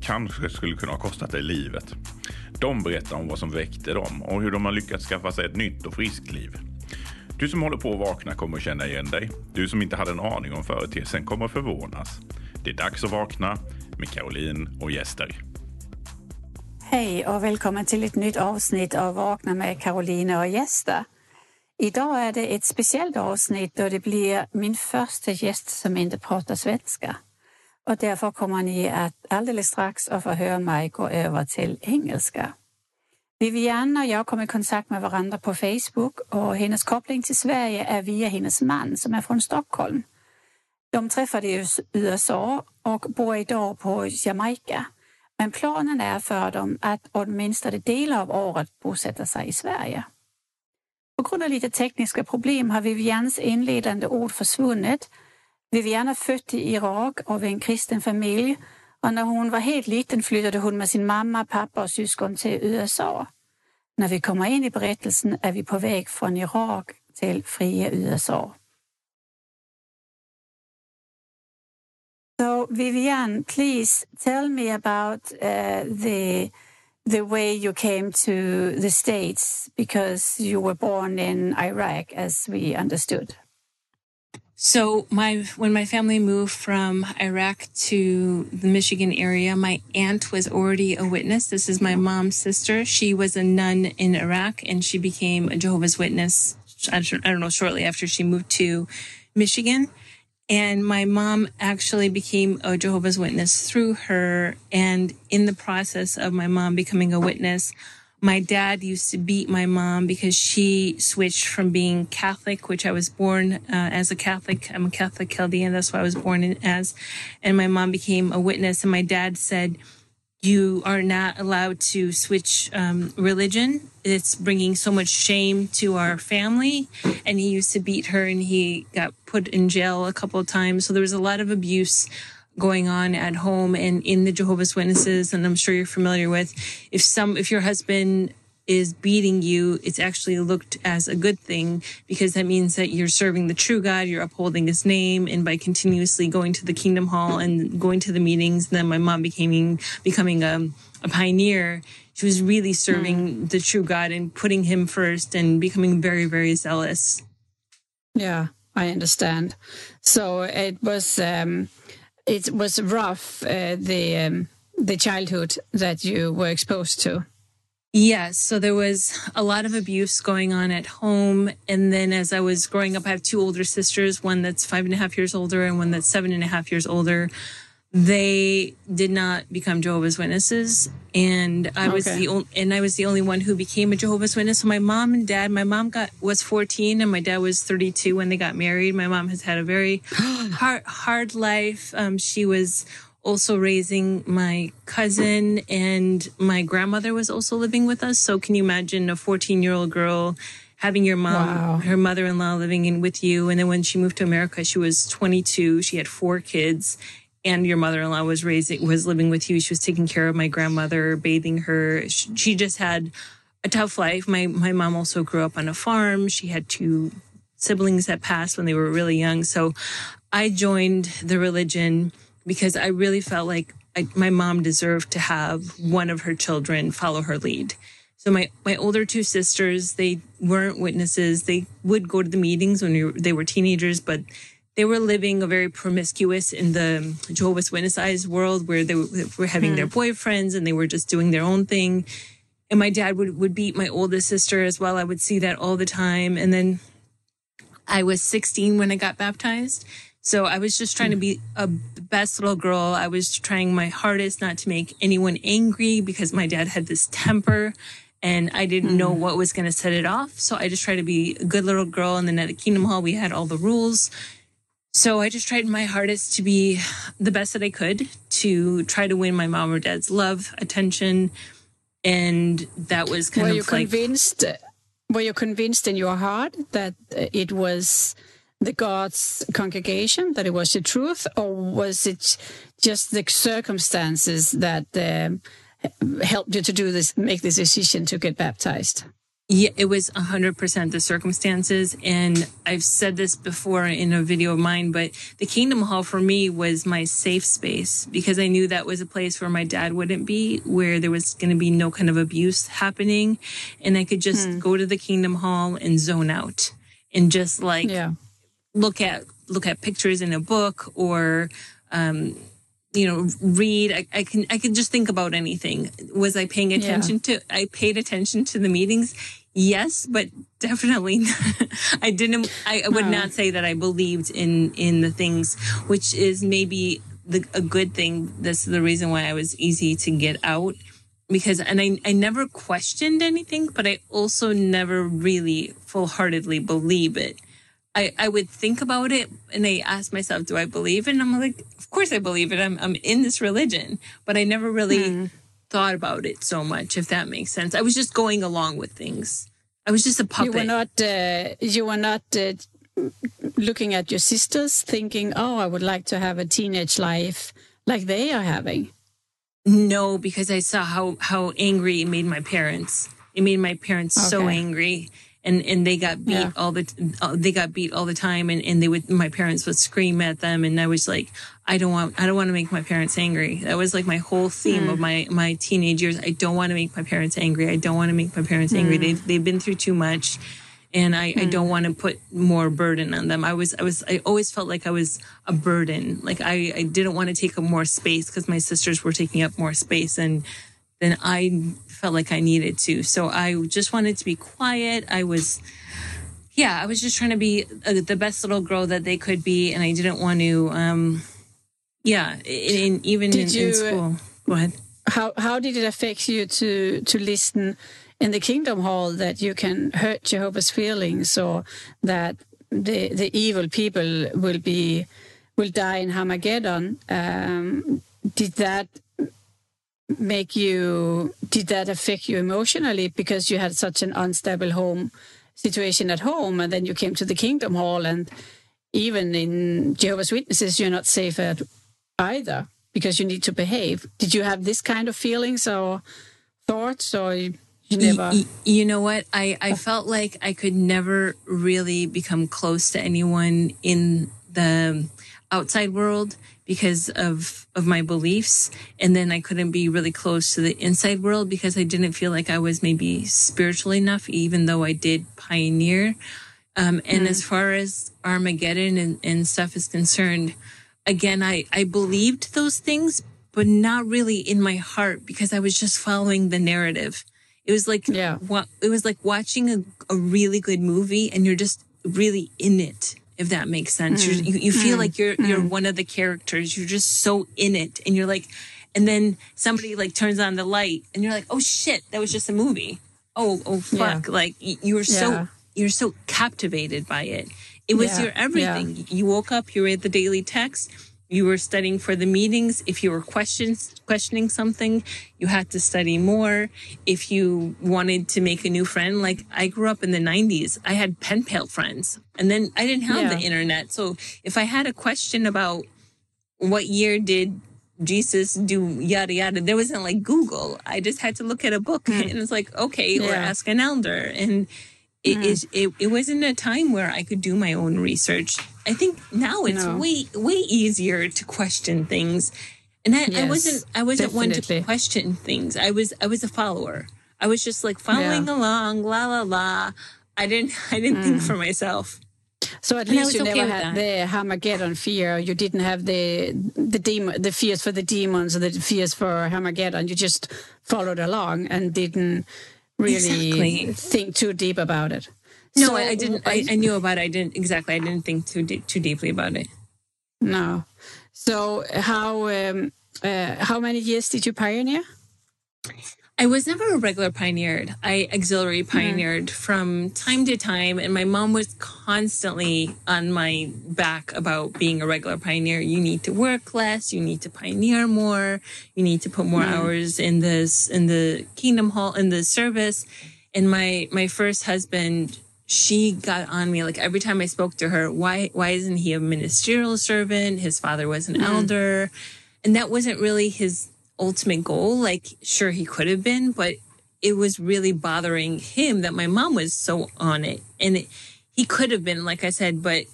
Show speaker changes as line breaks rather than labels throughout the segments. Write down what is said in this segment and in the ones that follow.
kanske skulle kunna ha kostat dig livet. De berättar om vad som väckte dem och hur de har lyckats skaffa sig ett nytt och friskt liv. Du som håller på att vakna kommer att känna igen dig. Du som inte hade en aning om företeelsen kommer att förvånas. Det är dags att vakna med Caroline och gäster.
Hej och välkommen till ett nytt avsnitt av Vakna med Caroline och gäster. Idag är det ett speciellt avsnitt då det blir min första gäst som inte pratar svenska. Och därför kommer ni att alldeles strax att få höra mig gå över till engelska. Vivianne och jag kom i kontakt med varandra på Facebook och hennes koppling till Sverige är via hennes man som är från Stockholm. De träffades i USA och bor idag på Jamaica. Men planen är för dem att åtminstone delar av året bosätta sig i Sverige. På grund av lite tekniska problem har Vivians inledande ord försvunnit Viviana född i Irak av en kristen familj och när hon var helt liten flyttade hon med sin mamma, pappa och syskon till USA. När vi kommer in i berättelsen är vi på väg från Irak till fria USA. So Vivian, please tell me about uh, the the way you came to the States because you were born in Iraq, as we understood.
So my when my family moved from Iraq to the Michigan area, my aunt was already a witness. This is my mom's sister. She was a nun in Iraq and she became a Jehovah's Witness. I don't know shortly after she moved to Michigan. And my mom actually became a Jehovah's Witness through her. And in the process of my mom becoming a witness, my dad used to beat my mom because she switched from being Catholic, which I was born uh, as a Catholic. I'm a Catholic Chaldean. That's what I was born in, as. And my mom became a witness. And my dad said, you are not allowed to switch um, religion. It's bringing so much shame to our family. And he used to beat her and he got put in jail a couple of times. So there was a lot of abuse going on at home and in the Jehovah's Witnesses, and I'm sure you're familiar with, if some, if your husband is beating you, it's actually looked as a good thing because that means that you're serving the true God, you're upholding his name, and by continuously going to the kingdom hall and going to the meetings, then my mom becoming becoming a, a pioneer. She was really serving mm. the true God and putting him first and becoming very, very zealous.
Yeah, I understand. So it was um it was rough uh, the um, the childhood that you were exposed to.
Yes. So there was a lot of abuse going on at home. And then as I was growing up, I have two older sisters, one that's five and a half years older and one that's seven and a half years older they did not become Jehovah's Witnesses, and I was the only, and I was the only one who became a Jehovah's Witness. So my mom and dad, my mom got was 14 and my dad was 32 when they got married. My mom has had a very hard hard life. Um, she was also raising my cousin, and my grandmother was also living with us. So can you imagine a 14 year old girl? having your mom, wow. her mother-in-law living in with you. And then when she moved to America, she was 22. She had four kids and your mother-in-law was raising was living with you. She was taking care of my grandmother bathing her. She just had a tough life. My my mom also grew up on a farm. She had two siblings that passed when they were really young. So i joined the religion because i really felt like I, my mom deserved to have one of her children follow her lead. So my, my older two sisters, they weren't witnesses. They would go to the meetings when we were, they were teenagers, but they were living a very promiscuous in the Jehovah's Witness world where they were having their hmm. boyfriends and they were just doing their own thing. And my dad would, would beat my oldest sister as well. I would see that all the time. And then I was 16 when I got baptized. So I was just trying to be a best little girl. I was trying my hardest not to make anyone angry because my dad had this temper and I didn't know hmm. what was going to set it off. So I just tried to be a good little girl. And then at the Kingdom Hall, we had all the rules so I just tried my hardest to be the best that I could to try to win my mom or dad's love, attention, and that was kind
were
of
you
like
convinced? Were you convinced in your heart that it was the God's congregation, that it was the truth, or was it just the circumstances that um, helped you to do this, make this decision to get baptized?
Yeah, it was 100% the circumstances. And I've said this before in a video of mine, but the Kingdom Hall for me was my safe space because I knew that was a place where my dad wouldn't be, where there was going to be no kind of abuse happening. And I could just
Hmm.
go to the Kingdom Hall and zone out and just like
Yeah.
look at look at pictures in a book or um you know read I, I can i can just think about anything was i paying attention to i paid attention to the meetings yes but definitely i didn't i, I would
No.
not say that i believed in in the things which is maybe the, a good thing that's the reason why i was easy to get out because and I, I never questioned anything but i also never really full-heartedly believe it I, I would think about it and I ask myself, do I believe it? And I'm like, of course I believe it. I'm, I'm in this religion, but I never really hmm. Thought about it so much, if that makes sense. I was just going along with things. I was just a puppet.
You were not. Uh, you were not uh, looking at your sisters, thinking, "Oh, I would like to have a teenage life like they are having."
no, because I saw how, how angry it made my parents. It made my parents so angry. And, and they got beat
Yeah.
all the uh, they got beat all the time and, and they would my parents would scream at them and I was like I don't want I don't want to make my parents angry. That was like my whole theme of my my teenage years. I don't want to make my parents angry. I don't want to make my parents angry. They've they've been through too much and I, I don't want to put more burden on them. I was I was I always felt like I was a burden. Like I, I didn't want to take up more space because my sisters were taking up more space and then I felt like I needed to. So I just wanted to be quiet. I was, yeah, I was just trying to be uh, the best little girl that they could be, and I didn't want to, um, yeah, in, in even in,
you,
in school. Go ahead.
How how did it affect you to to listen in the Kingdom Hall that you can hurt Jehovah's feelings or that the the evil people will be will die in Armageddon? Um, did that make you did that affect you emotionally because you had such an unstable home situation at home and then you came to the Kingdom Hall and even in Jehovah's Witnesses you're not safe at either because you need to behave. Did you have this kind of feelings or thoughts, or you you never?
Y- you know what? I, I felt like I could never really become close to anyone in the outside world because of of my beliefs and then I couldn't be really close to the inside world because I didn't feel like I was maybe spiritual enough even though I did pioneer um, and as far as Armageddon and, and stuff is concerned again I I believed those things but not really in my heart because I was just following the narrative. It was like
Yeah.
wa- it was like watching a, a really good movie and you're just really in it if that makes sense. You're, mm. you, you feel mm. like you're you're mm. one of the characters. You're just so in it and you're like and then somebody like turns on the light and you're like oh shit that was just a movie. Oh oh fuck like you were so you're so captivated by it it was
Yeah,
your everything. you woke up you read the daily text you were studying for the meetings. If you were questions questioning something you had to study more. If you wanted to make a new friend like i grew up in the 90s i had pen pal friends and then i didn't have the internet. So if i had a question about what year did jesus do yada yada there wasn't like google. I just had to look at a book hmm. and it's like okay or ask an elder. And it mm. is it, it wasn't a time where I could do my own research. I think now it's
No.
way way easier to question things. And I, I wasn't I wasn't one to question things. I was I was a follower. I was just like following
Yeah.
along, la la la. I didn't I didn't think mm. for myself.
So at
And
least you
okay
never had
that.
the Armageddon fear. You didn't have the the demon, the fears for the demons, or the fears for Armageddon. You just followed along and didn't really
Exactly.
think too deep about it.
No,
So,
I, I didn't. I, I knew about it. I didn't exactly. I didn't think too de- too deeply about it.
no. So how um, uh, how many years did you pioneer?
I was never a regular pioneered. I auxiliary pioneered mm. from time to time, and my mom was constantly on my back about being a regular pioneer. You need to work less. You need to pioneer more. You need to put more mm. hours in this in the Kingdom Hall in the service. And my my first husband, she got on me like every time I spoke to her. Why why isn't he a ministerial servant? His father was an mm. elder, and that wasn't really his ultimate goal. Like, sure, he could have been, but it was really bothering him that my mom was so on it. And it, he could have been, like I said, but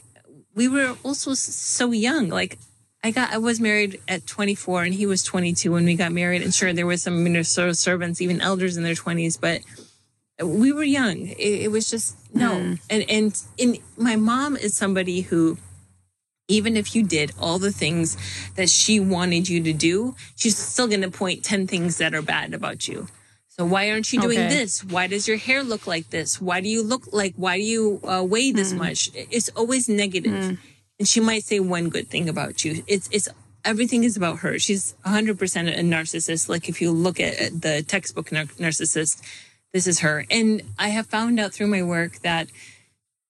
we were also so young. Like, I got, I was married at 24 and he was 22 when we got married. And sure, there was some ministerial servants, even elders in their 20s, but we were young. It, it was just no. Mm. And, and, and my mom is somebody who, even if you did all the things that she wanted you to do, she's still going to point 10 things that are bad about you. So why aren't you doing okay. this? Why does your hair look like this? Why do you look like, why do you uh, weigh this mm. much? It's always negative. Mm. And she might say one good thing about you. It's, it's, everything is about her. She's 100% a narcissist. Like if you look at the textbook nar- narcissist, this is her. And I have found out through my work that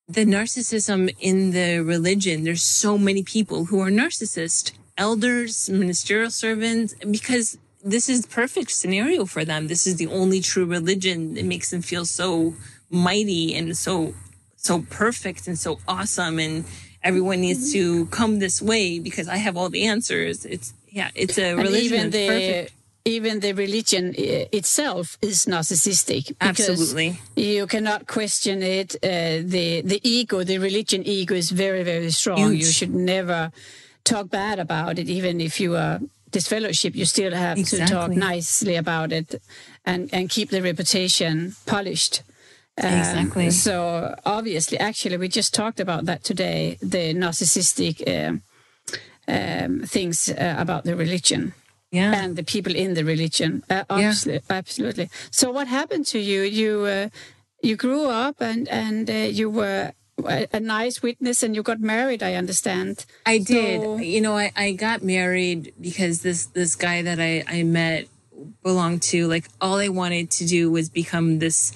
the narcissism in the religion, there's so many people who are narcissist, elders, ministerial servants, because this is perfect scenario for them. This is the only true religion. It makes them feel so mighty and so, so perfect and so awesome. And everyone needs mm-hmm. to come this way because I have all the answers. It's, yeah, it's a religion.
And even the, perfect even the religion itself is narcissistic.
Absolutely,
you cannot question it. Uh, the the ego, the religion ego, is very very strong. Huge. You should never talk bad about it, even if you are disfellowship. You still have exactly. to talk nicely about it, and and keep the reputation polished.
Um, exactly.
So obviously, actually, we just talked about that today. The narcissistic uh, um, things uh, about the religion yeah. and the people in the religion. Uh, absolutely, yeah. absolutely. So, what happened to you? You uh, you grew up and and uh, you were a, nice witness, and you got married. I understand.
I did. So... You know, I, I got married because this this guy that I I met belonged to like all I wanted to do was become this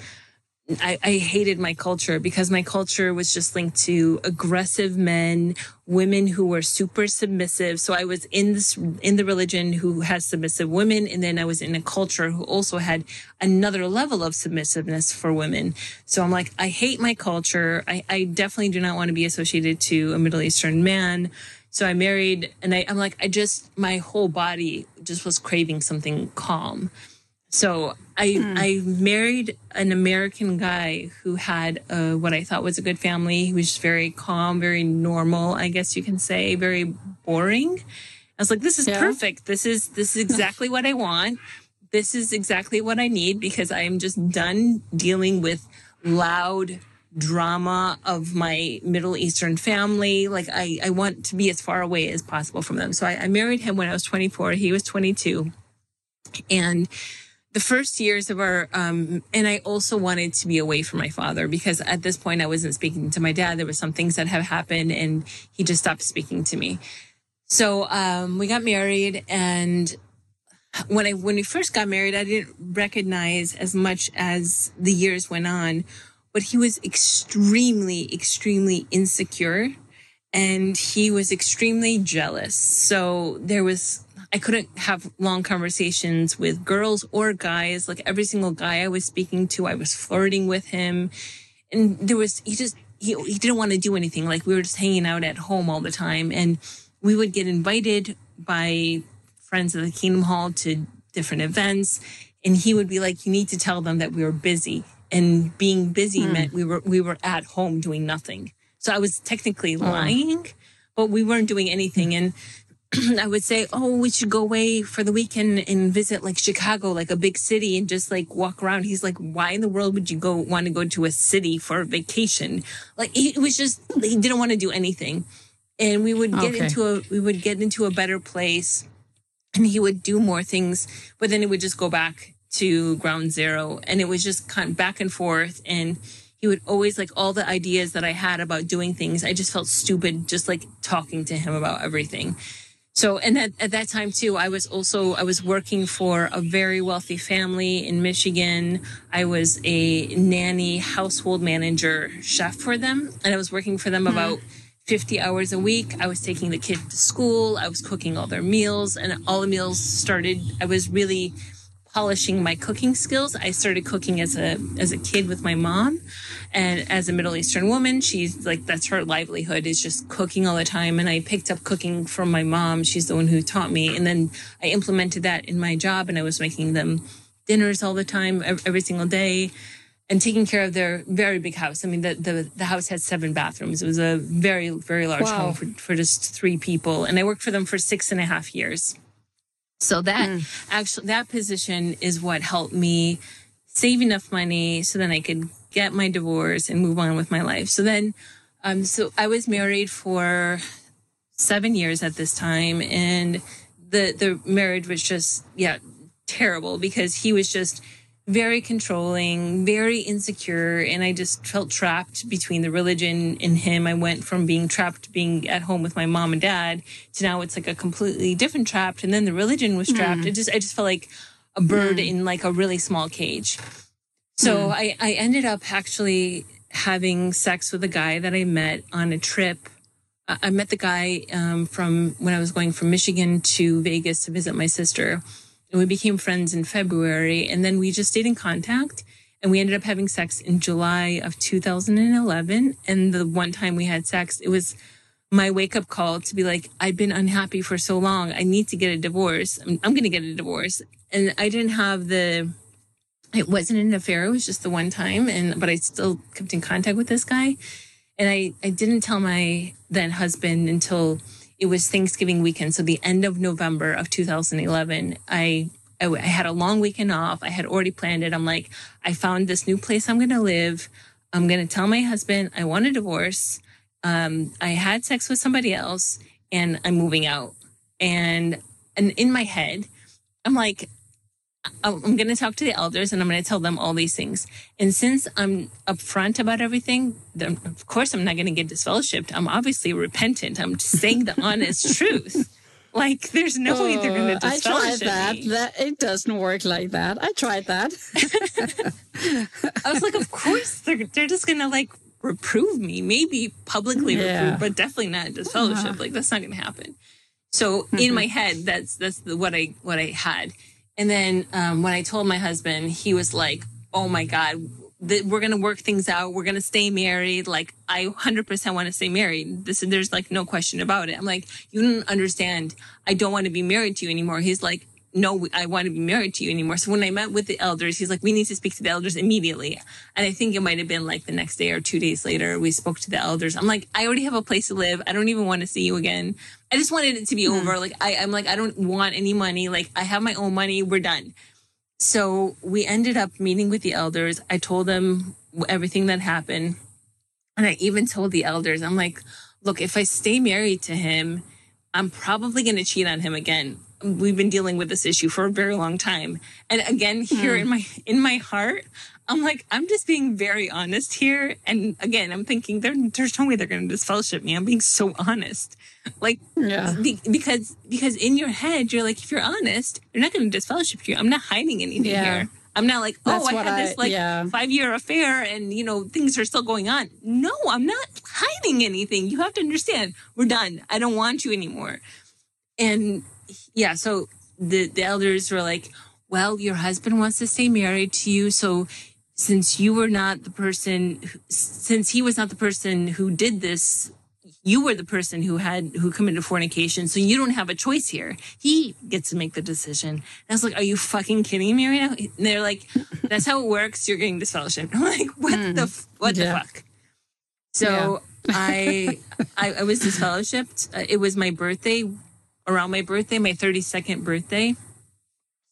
I, I, hated my culture because my culture was just linked to aggressive men, women who were super submissive. So I was in this, in the religion who has submissive women. And then I was in a culture who also had another level of submissiveness for women. So I'm like, I hate my culture. I, I definitely do not want to be associated to a Middle Eastern man. So I married and I, I'm like, I just, my whole body just was craving something calm. So I mm. I married an American guy who had uh, what I thought was a good family. He was very calm, very normal, I guess you can say, very boring. I was like, this is yeah. perfect. This is this is exactly what I want. This is exactly what I need because I am just done dealing with loud drama of my Middle Eastern family. Like I, I want to be as far away as possible from them. So I, I married him when I was 24. He was 22. And the first years of our um, and i also wanted to be away from my father because at this point i wasn't speaking to my dad. There were some things that have happened and he just stopped speaking to me. So um, we got married and when i when we first got married i didn't recognize as much as the years went on but he was extremely extremely insecure and he was extremely jealous. So there was I couldn't have long conversations with girls or guys. Like every single guy I was speaking to, I was flirting with him. And there was, he just, he, he didn't want to do anything. Like we were just hanging out at home all the time. And we would get invited by friends of the Kingdom Hall to different events. And he would be like, you need to tell them that we were busy. And being busy mm. meant we were, we were at home doing nothing. So I was technically oh. lying, but we weren't doing anything. And I would say, oh, we should go away for the weekend and visit like Chicago, like a big city and just like walk around. He's like, why in the world would you go want to go to a city for a vacation? Like it was just, he didn't want to do anything. And we would get okay. into a, we would get into a better place and he would do more things, but then it would just go back to ground zero. And it was just kind of back and forth. And he would always like all the ideas that I had about doing things. I just felt stupid just like talking to him about everything. So, and at, at that time too, I was also, I was working for a very wealthy family in Michigan. I was a nanny, household manager, chef for them. And I was working for them hmm. about 50 hours a week. I was taking the kid to school. I was cooking all their meals and all the meals started, I was really polishing my cooking skills. I started cooking as a as a kid with my mom and as a Middle Eastern woman, she's like that's her livelihood is just cooking all the time and I picked up cooking from my mom. She's the one who taught me and then I implemented that in my job and I was making them dinners all the time every single day and taking care of their very big house. I mean, the, the, the house had seven bathrooms. It was a very, very large wow. home for, for just three people. And I worked for them for six and a half years. So that mm. actually, that position is what helped me save enough money so then I could get my divorce and move on with my life. So then, um, so I was married for seven years at this time and the, the marriage was just, yeah, terrible because he was just, very controlling, very insecure, and I just felt trapped between the religion and him. I went from being trapped being at home with my mom and dad to now it's like a completely different trapped, and then the religion was trapped. Mm. It just I just felt like a bird mm. in like a really small cage. So mm. I, I ended up actually having sex with a guy that I met on a trip. I met the guy um, from when I was going from Michigan to Vegas to visit my sister and we became friends in February. And then we just stayed in contact and we ended up having sex in July of 2011. And the one time we had sex, it was my wake up call to be like, I've been unhappy for so long. I need to get a divorce. I'm, I'm going to get a divorce. And I didn't have the, it wasn't an affair. It was just the one time. And, but I still kept in contact with this guy. And I, I didn't tell my then husband until it was Thanksgiving weekend. So the end of November of 2011, I, I, I had a long weekend off. I had already planned it. I'm like, I found this new place I'm going to live. I'm going to tell my husband I want a divorce. Um, I had sex with somebody else and I'm moving out. And, and in my head, I'm like, I'm going to talk to the elders and I'm going to tell them all these things. And since I'm upfront about everything, then of course I'm not going to get disfellowshipped. I'm obviously repentant. I'm just saying the honest truth. Like there's no oh, way they're going to disfellowship
I tried that.
Me.
That it doesn't work like that. I tried that.
I was like, of course they're they're just going to like reprove me, maybe publicly yeah. reprove, but definitely not disfellowship. Yeah. Like that's not going to happen. So mm-hmm. in my head, that's that's the, what I what I had. And then um, when I told my husband, he was like, "Oh my god, th- we're gonna work things out. We're gonna stay married. Like I 100% want to stay married. This there's like no question about it." I'm like, "You don't understand. I don't want to be married to you anymore." He's like, no, I want to be married to you anymore. So when I met with the elders, he's like, we need to speak to the elders immediately. And I think it might have been like the next day or two days later, we spoke to the elders. I'm like, I already have a place to live. I don't even want to see you again. I just wanted it to be over. Hmm. Like, I, I'm like, I don't want any money. Like, I have my own money. We're done. So we ended up meeting with the elders. I told them everything that happened. And I even told the elders, I'm like, look, if I stay married to him, I'm probably going to cheat on him again we've been dealing with this issue for a very long time. And again, here mm. in my in my heart, I'm like, I'm just being very honest here. And again, I'm thinking there's no way they're going to disfellowship me. I'm being so honest, like, yeah. Be, because because in your head, you're like, if you're honest, they're not going to disfellowship you. I'm not hiding anything yeah. here. I'm not like, oh, That's I had this like yeah. five year affair and, you know, things are still going on. No, I'm not hiding anything. You have to understand, we're done. I don't want you anymore. And yeah, so the, the elders were like, well, your husband wants to stay married to you. So since you were not the person, since he was not the person who did this, you were the person who had, who committed fornication. So you don't have a choice here. He gets to make the decision. And I was like, are you fucking kidding me right now? And they're like, that's how it works. You're getting disfellowship. I'm like, what mm. the, what yeah. the fuck? So yeah. I, I, I was disfellowshipped. Uh, it was my birthday around my birthday, my 32nd birthday.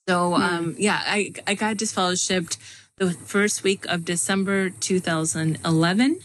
So, hmm. um, yeah, I, I got disfellowshipped the first week of December 2011.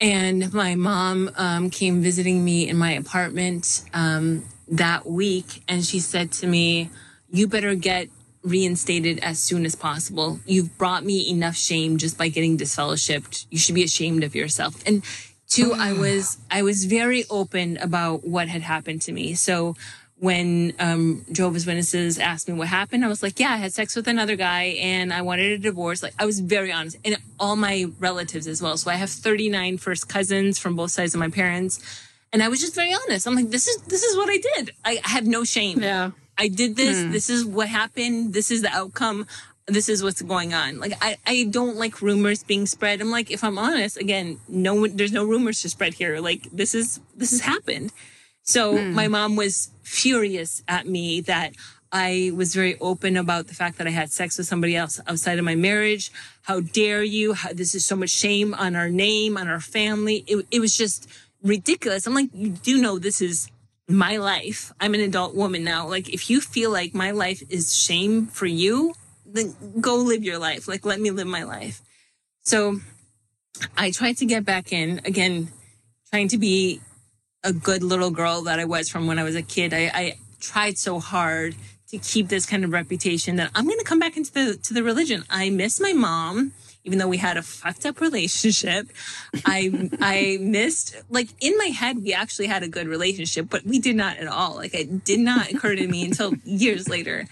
And my mom um, came visiting me in my apartment um, that week, and she said to me, You better get reinstated as soon as possible. You've brought me enough shame just by getting disfellowshipped. You should be ashamed of yourself. And Two, I was I was very open about what had happened to me. So when um, Jehovah's Witnesses asked me what happened, I was like, "Yeah, I had sex with another guy, and I wanted a divorce." Like I was very honest, and all my relatives as well. So I have 39 first cousins from both sides of my parents, and I was just very honest. I'm like, "This is this is what I did. I have no shame.
Yeah.
I did this. This is what happened. This is the outcome. This is what's going on. Like I, I don't like rumors being spread. I'm like, if I'm honest, again, no one, there's no rumors to spread here. Like this is, this has happened. So hmm. my mom was furious at me that I was very open about the fact that I had sex with somebody else outside of my marriage. How dare you? How, this is so much shame on our name, on our family. It, it was just ridiculous. I'm like, you do know this is my life. I'm an adult woman now. Like, if you feel like my life is shame for you, then go live your life. Like, let me live my life. So I tried to get back in again, trying to be a good little girl that I was from when I was a kid. I, I tried so hard to keep this kind of reputation that I'm going to come back into the to the religion. I miss my mom, even though we had a fucked up relationship. I I missed like in my head we actually had a good relationship, but we did not at all. Like it did not occur to me until years later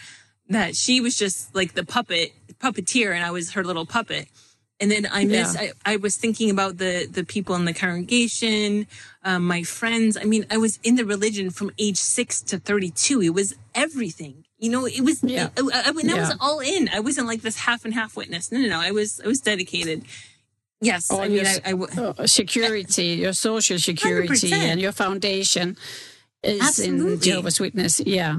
that she was just like the puppet puppeteer and I was her little puppet. And then I miss.
Yeah.
I, I was thinking about the the people in the congregation, um, my friends. I mean, I was in the religion from age six to thirty two. It was everything. You know, it was.
Yeah.
I, I, I was
Yeah.
all in. I wasn't like this half and half witness. No, no, no. I was. I was dedicated. Yes,
All
I mean,
your
I,
uh, security, your social security,
100%.
and your foundation is in Jehovah's Witness. Yeah.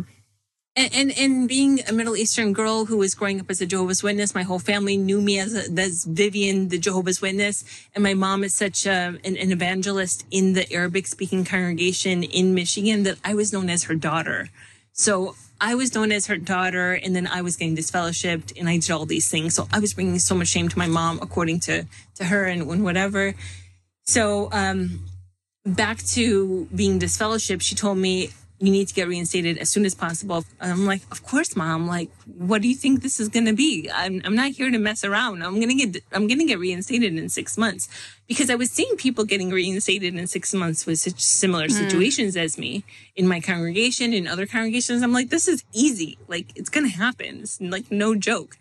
And, and and being a Middle Eastern girl who was growing up as a Jehovah's Witness, my whole family knew me as a, as Vevian, the Jehovah's Witness, and my mom is such a, an, an evangelist in the Arabic speaking congregation in Michigan that I was known as her daughter. So I was known as her daughter, and then I was getting disfellowshipped, and I did all these things. So I was bringing so much shame to my mom, according to to her, and, and whatever. So um, back to being disfellowshipped, she told me you need to get reinstated as soon as possible. And I'm like, of course, mom. Like, what do you think this is going to be? I'm, I'm not here to mess around. I'm going to get, I'm going to get reinstated in six months because I was seeing people getting reinstated in six months with such similar hmm. situations as me in my congregation, in other congregations. I'm like, this is easy. Like, it's going to happen. It's like no joke.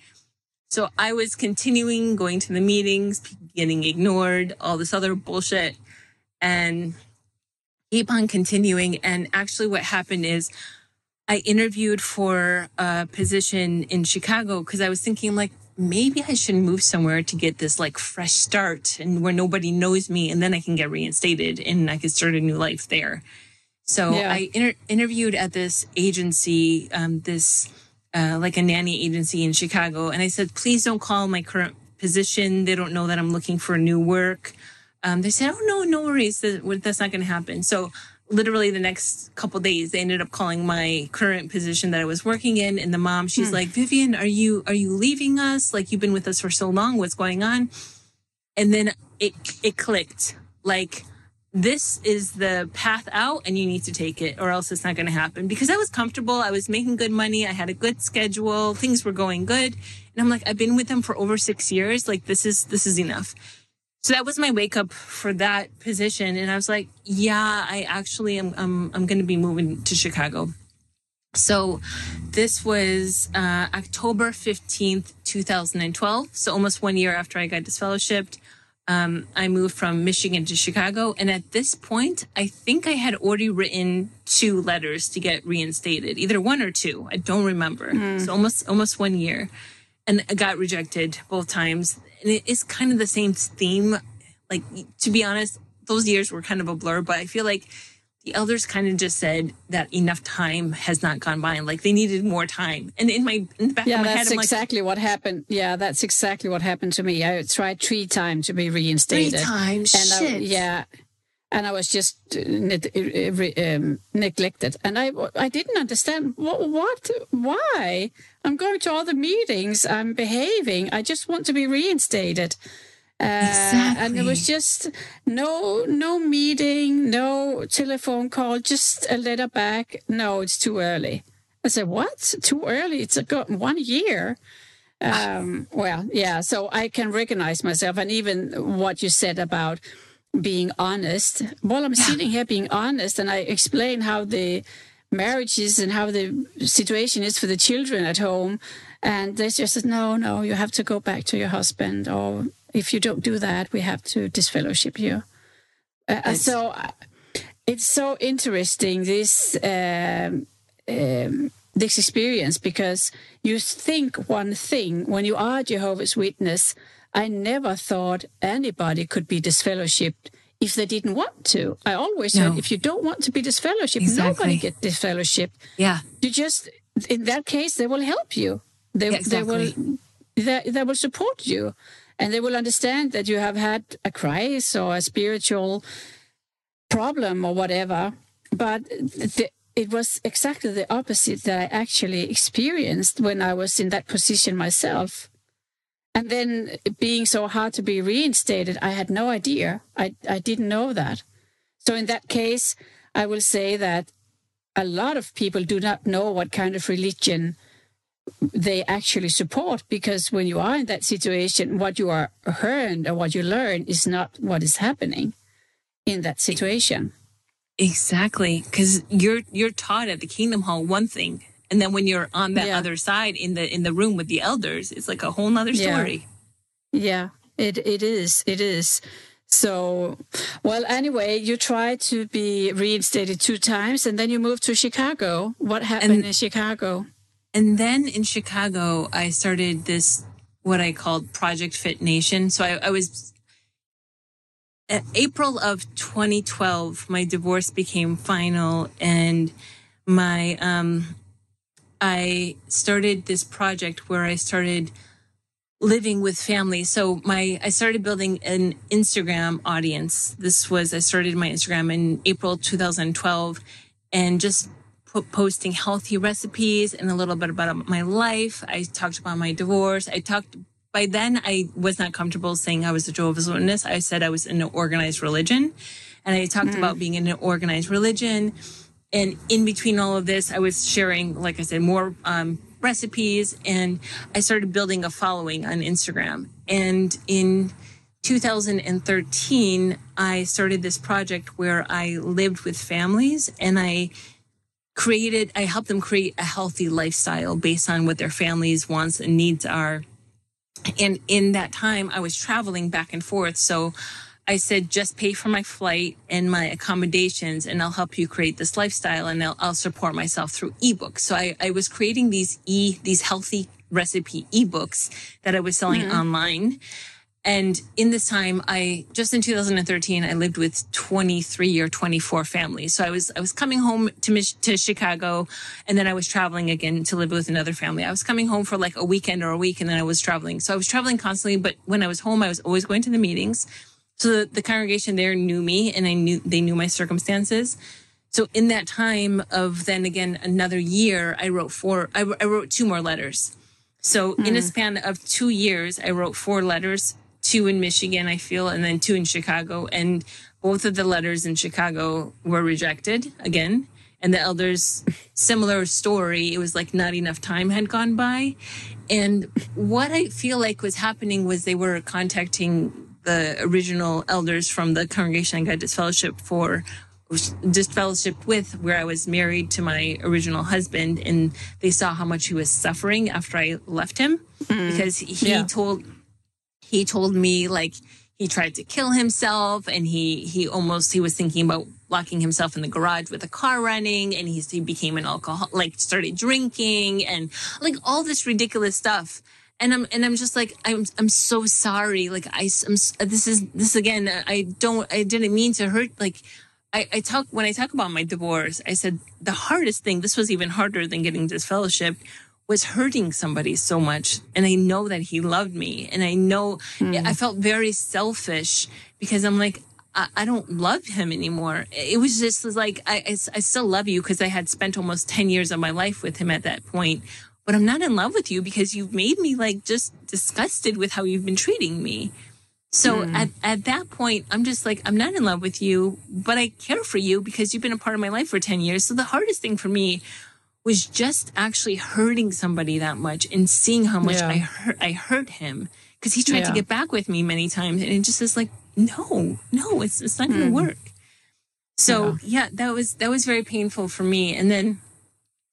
So I was continuing going to the meetings, getting ignored, all this other bullshit. And keep on continuing. And actually, what happened is I interviewed for a position in Chicago because I was thinking, like, maybe I should move somewhere to get this like fresh start and where nobody knows me, and then I can get reinstated and I can start a new life there. So
Yeah.
I inter- interviewed at this agency, um, this uh, like a nanny agency in Chicago, and I said, please don't call my current position. They don't know that I'm looking for new work. Um, they said, oh no, no worries, that's not going to happen. So literally the next couple days, they ended up calling my current position that I was working in, and the mom, she's like, Vevian, are you are you leaving us? Like you've been with us for so long. What's going on? And then it it clicked. Like this is the path out and you need to take it or else it's not going to happen. Because i was comfortable. I was making good money. I had a good schedule. Things were going good. And i'm like i've been with them for over six years. Like this is this is enough so that was my wake up for that position and i was like yeah i actually am i'm, I'm going to be moving to chicago so this was uh, October 15th, 2012. So almost one year after I got disfellowshipped. Um, I moved from Michigan to Chicago. And at this point, I think I had already written two letters to get reinstated, either one or two. I don't remember. So almost, almost one year. And I got rejected both times. And it is kind of the same theme. Like, to be honest, those years were kind of a blur, but I feel like the elders kind of just said that enough time has not gone by and like they needed more time. And in my in the back
Yeah,
of my head,
that's
I'm like,
exactly what happened. Yeah, that's exactly what happened to me. I tried three times to be reinstated three
times.
and I,
Shit.
yeah, and I was just uh, uh, um, neglected, and I I didn't understand what, what why I'm going to all the meetings, I'm behaving, I just want to be reinstated. Uh, and it was just no no meeting, no telephone call, just a letter back. No, it's too early. I said, "What? Too early? It's a go- one year." Um, well, yeah. So I can recognize myself, and even what you said about being honest. While I'm sitting here being honest, and I explain how the marriage is and how the situation is for the children at home. And they just said, no, no, you have to go back to your husband, or if you don't do that, we have to disfellowship you. Uh, so uh, it's so interesting this um, um, this experience because you think one thing when you are Jehovah's Witness. I never thought anybody could be disfellowshipped if they didn't want to. I always no. said, if you don't want to be disfellowshipped, exactly. nobody get disfellowshipped.
Yeah.
You just, in that case, they will help you. They, yeah, exactly. they will, they, they will support you and they will understand that you have had a crisis or a spiritual problem or whatever. But the, it was exactly the opposite that I actually experienced when I was in that position myself. And then being so hard to be reinstated, I had no idea. I, I didn't know that. So in that case, I will say that a lot of people do not know what kind of religion they actually support because when you are in that situation, what you are heard or what you learn is not what is happening in that situation.
Exactly, because you're you're taught at the Kingdom Hall one thing, and then when you're on that yeah. other side in the in the room with the elders it's like a whole nother story.
Yeah, yeah it it is it is. So well anyway you tried to be reinstated two times and then you moved to chicago. What happened and, in chicago?
And then in chicago i started this what i called project fit nation. So i, I was April of 2012, my divorce became final, and my um, I started this project where I started living with family. So my I started building an Instagram audience. This was I started my Instagram in April 2012 and just posting healthy recipes and a little bit about my life. I talked about my divorce. I talked by then I was not comfortable saying I was a Jehovah's Witness. I said I was in an organized religion and I talked mm. about being in an organized religion and in between all of this, I was sharing, like I said, more um, recipes, and I started building a following on Instagram. And in 2013, I started this project where I lived with families and I created, I helped them create a healthy lifestyle based on what their families' wants and needs are. And in that time, I was traveling back and forth. So I said, just pay for my flight and my accommodations, and I'll help you create this lifestyle, and I'll, I'll support myself through ebooks. So I, I, was creating these e these healthy recipe ebooks that I was selling mm-hmm. online. And in this time, I just in 2013, I lived with 23 or 24 families. So I was I was coming home to to Chicago, and then I was traveling again to live with another family. I was coming home for like a weekend or a week, and then I was traveling. So I was traveling constantly. But when I was home, I was always going to the meetings. So the, the congregation there knew me and I knew they knew my circumstances. So in that time of then again another year, I wrote four, I, I wrote two more letters. So mm. in a hmm. span of two years, I wrote four letters, two in Michigan, I feel, and then two in Chicago. And both of the letters in Chicago were rejected again. And the elders, similar story. It was like not enough time had gone by. And what I feel like was happening was they were contacting the original elders from the congregation I got disfellowship for disfellowship with where I was married to my original husband and they saw how much he was suffering after I left him mm. because he yeah. told he told me like he tried to kill himself and he he almost he was thinking about locking himself in the garage with a car running and he, he became an alcohol like started drinking and like all this ridiculous stuff and I'm and I'm just like I'm I'm so sorry. Like I am this is this again. I don't I didn't mean to hurt. Like I, I talk when I talk about my divorce. I said the hardest thing. This was even harder than getting disfellowship. Was hurting somebody so much, and I know that he loved me, and I know mm. I felt very selfish because I'm like I, I don't love him anymore. It was just like I, I, I still love you because I had spent almost ten years of my life with him at that point but I'm not in love with you because you've made me like just disgusted with how you've been treating me. So mm. at, at that point, I'm just like, I'm not in love with you, but I care for you because you've been a part of my life for 10 years. So the hardest thing for me was just actually hurting somebody that much and seeing how much yeah. I hurt, I hurt him because he tried yeah. to get back with me many times. And it just is like, no, no, it's it's not going to work. So yeah. that was that was very painful for me. And then,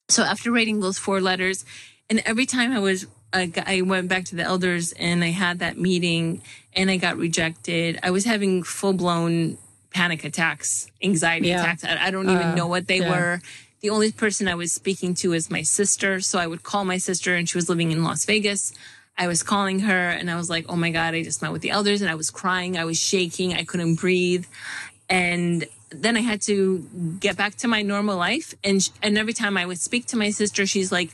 so after writing those four letters, and every time I was I, went back to the elders and I had that meeting and I got rejected. I was having full blown panic attacks, anxiety
Yeah.
attacks. I, I don't even
Uh,
know what they
yeah.
were. The only person I was speaking to is my sister. So I would call my sister and she was living in Las Vegas. I was calling her and I was like, oh my God, I just met with the elders and I was crying. I was shaking. I couldn't breathe. And then I had to get back to my normal life. And, sh- and every time I would speak to my sister, she's like,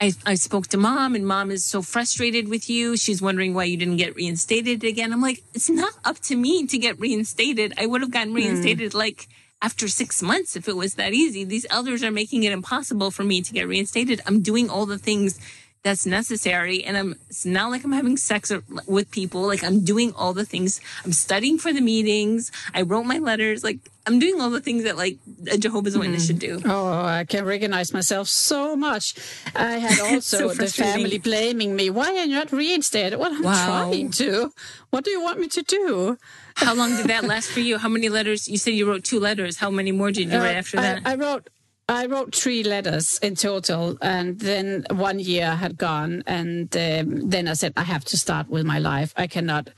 I, I spoke to mom and mom is so frustrated with you. She's wondering why you didn't get reinstated again. I'm like, it's not up to me to get reinstated. I would have gotten hmm. reinstated like after six months if it was that easy. These elders are making it impossible for me to get reinstated. I'm doing all the things that's necessary. And I'm, it's not like I'm having sex with people. Like I'm doing all the things. I'm studying for the meetings. I wrote my letters. Like I'm doing all the things that like a Jehovah's Witness should do.
Oh, I can recognize myself so much. I had also
So
the family blaming me. Why are you not reinstated? Well, I'm
Wow.
trying to. What do you want me to do?
How long did that last for you? How many letters? You said you wrote two letters. How many more did you write
Uh,
after
I,
that?
I wrote I wrote three letters in total, and then one year had gone, and um, then I said I have to start with my life. I cannot.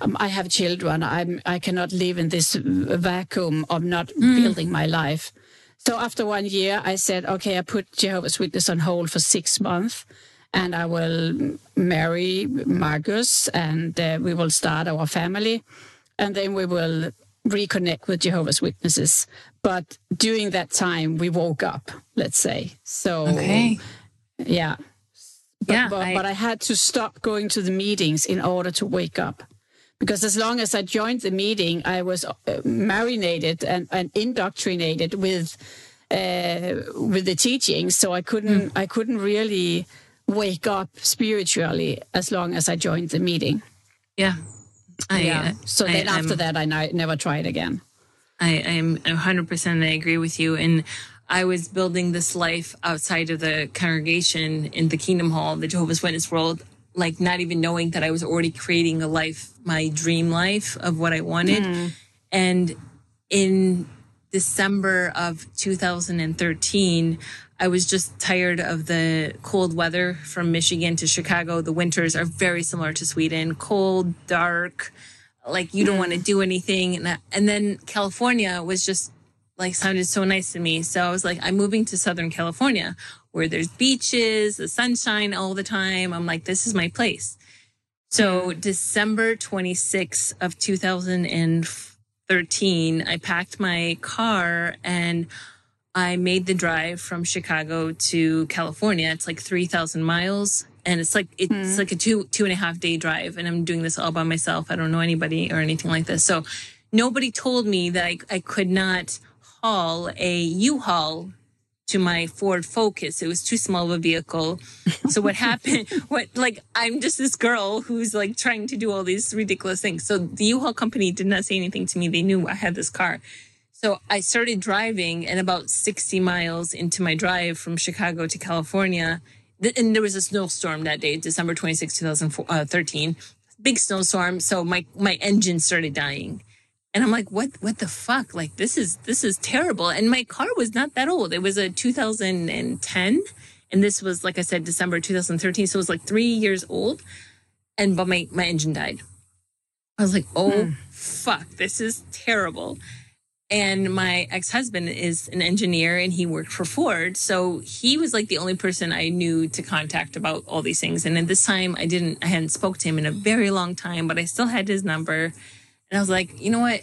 Um, I have children. I'm. I cannot live in this vacuum of not building my life. So after one year, I said, okay, I put Jehovah's Witness on hold for six months, and I will marry Marcus, and uh, we will start our family, and then we will reconnect with Jehovah's Witnesses. But during that time, we woke up. Let's say so.
okay.
Yeah. But,
Yeah,
but,
I-
but I had to stop going to the meetings in order to wake up. Because as long as I joined the meeting, I was uh, marinated and, and indoctrinated with uh, with the teachings. So I couldn't
Hmm.
I couldn't really wake up spiritually as long as I joined the meeting.
Yeah. I,
yeah.
uh,
So
I-
then after
I'm-
that, I never tried again.
I, I am 100% I agree with you. And I was building this life outside of the congregation in the Kingdom Hall, the Jehovah's Witness world, like not even knowing that I was already creating a life, my dream life of what I wanted. And in December of 2013, I was just tired of the cold weather from Michigan to Chicago. The winters are very similar to Sweden cold, dark, like you don't want to mm. do anything. And, that- and then California was just like sounded so nice to me. So I was like, I'm moving to Southern California where there's beaches, the sunshine all the time. I'm like, this is my place. So December 26th of 2013, I packed my car and I made the drive from Chicago to California. It's like 3,000 miles. And it's like, it's hmm. like a two, two and a half day drive. And I'm doing this all by myself. I don't know anybody or anything like this. So nobody told me that I, I could not haul a U-Haul to my Ford Focus. It was too small of a vehicle. So what happened? What like I'm just this girl who's like trying to do all these ridiculous things. So the U-Haul company did not say anything to me. They knew I had this car. So I started driving, and about 60 miles into my drive from Chicago to California, and there was a snowstorm that day, December 26, 2013. Uh, Big snowstorm. So my my engine started dying. And I'm like, what, what the fuck? Like, this is, this is terrible. And my car was not that old. It was a 2010. And this was, like I said, December 2013. So it was like three years old. And, but my, my engine died. I was like, oh, hmm. fuck, this is terrible. And my ex husband is an engineer and he worked for Ford. So he was like the only person I knew to contact about all these things. And at this time, I didn't, I hadn't spoke to him in a very long time, but I still had his number. And I was like, you know what?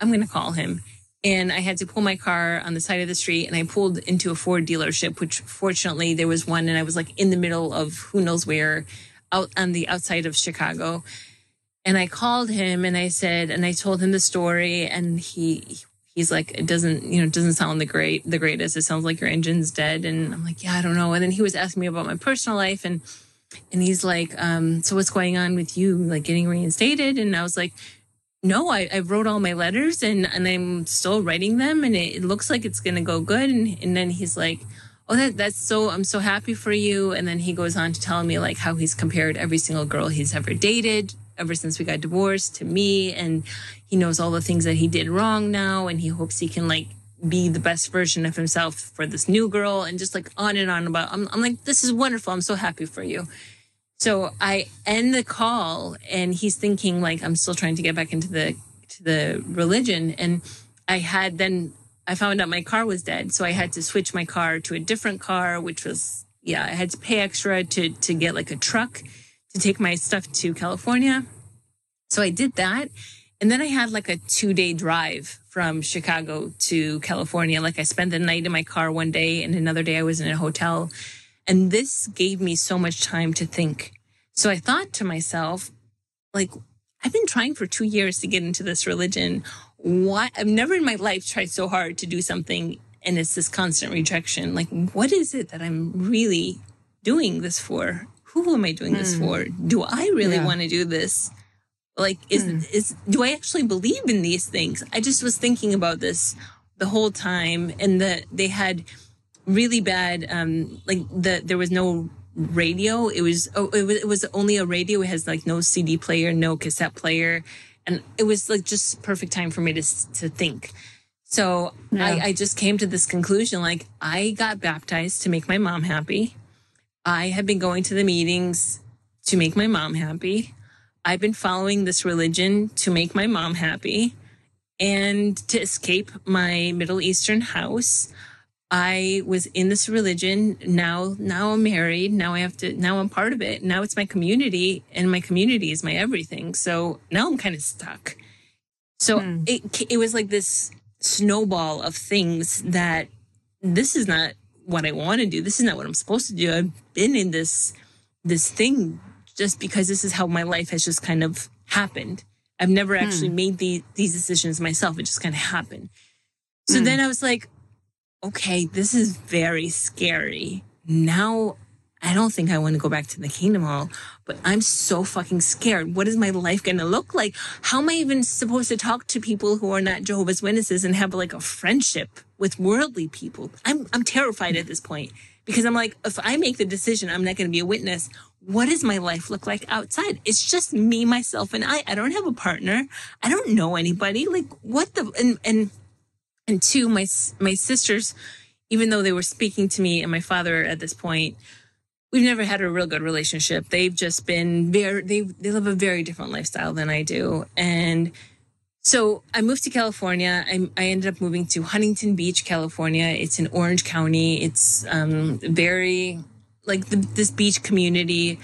I'm going to call him. And I had to pull my car on the side of the street and I pulled into a Ford dealership, which fortunately there was one and I was like in the middle of who knows where out on the outside of Chicago. And I called him and I said, and I told him the story and he, he's like, it doesn't, you know, it doesn't sound the great, the greatest. It sounds like your engine's dead. And I'm like, yeah, I don't know. And then he was asking me about my personal life and, and he's like, um, so what's going on with you? Like getting reinstated? And I was like, no, I, I wrote all my letters and, and I'm still writing them and it, it looks like it's going to go good. And, and then he's like, oh, that, that's so, I'm so happy for you. And then he goes on to tell me like how he's compared every single girl he's ever dated ever since we got divorced to me. And he knows all the things that he did wrong now. And he hopes he can like be the best version of himself for this new girl and just like on and on about, I'm, I'm like, this is wonderful. I'm so happy for you. So I end the call and he's thinking like, I'm still trying to get back into the, to the religion. And I had then I found out my car was dead. So I had to switch my car to a different car, which was, yeah, I had to pay extra to, to get like a truck to take my stuff to California. So I did that. And then I had like a two day drive from Chicago to California. Like I spent the night in my car one day and another day I was in a hotel. And this gave me so much time to think. So I thought to myself, like, I've been trying for two years to get into this religion why I've never in my life tried so hard to do something and it's this constant rejection. Like, what is it that I'm really doing this for? Who am I doing mm. this for? Do I really yeah. want to do this? Like, is, mm. is, do I actually believe in these things? I just was thinking about this the whole time and that they had really bad, um, like the, there was no radio. It was, oh, it was, it was only a radio. It has like no CD player, no cassette player and it was like just perfect time for me to to think. So yeah. I, I just came to this conclusion: like I got baptized to make my mom happy. I have been going to the meetings to make my mom happy. I've been following this religion to make my mom happy and to escape my Middle Eastern house. I was in this religion. Now, now I'm married. Now I have to, now I'm part of it. Now it's my community and my community is my everything. So now I'm kind of stuck. So hmm. it, it was like this snowball of things that this is not what I want to do. This is not what I'm supposed to do. I've been in this, this thing just because this is how my life has just kind of happened. I've never actually hmm. made the, these decisions myself. It just kind of happened. So hmm. then I was like, okay, this is very scary. Now I don't think I want to go back to the Kingdom Hall, but I'm so fucking scared. What is my life going to look like? How am I even supposed to talk to people who are not Jehovah's Witnesses and have like a friendship with worldly people? I'm, I'm terrified at this point because I'm like, if I make the decision, I'm not going to be a witness. What does my life look like outside? It's just me, myself, and I. I don't have a partner. I don't know anybody. Like what the, and, and and two, my my sisters, even though they were speaking to me and my father at this point, we've never had a real good relationship. They've just been very they they live a very different lifestyle than I do, and so I moved to California. I, I ended up moving to Huntington Beach, California. It's in Orange County. It's um, very like the, this beach community,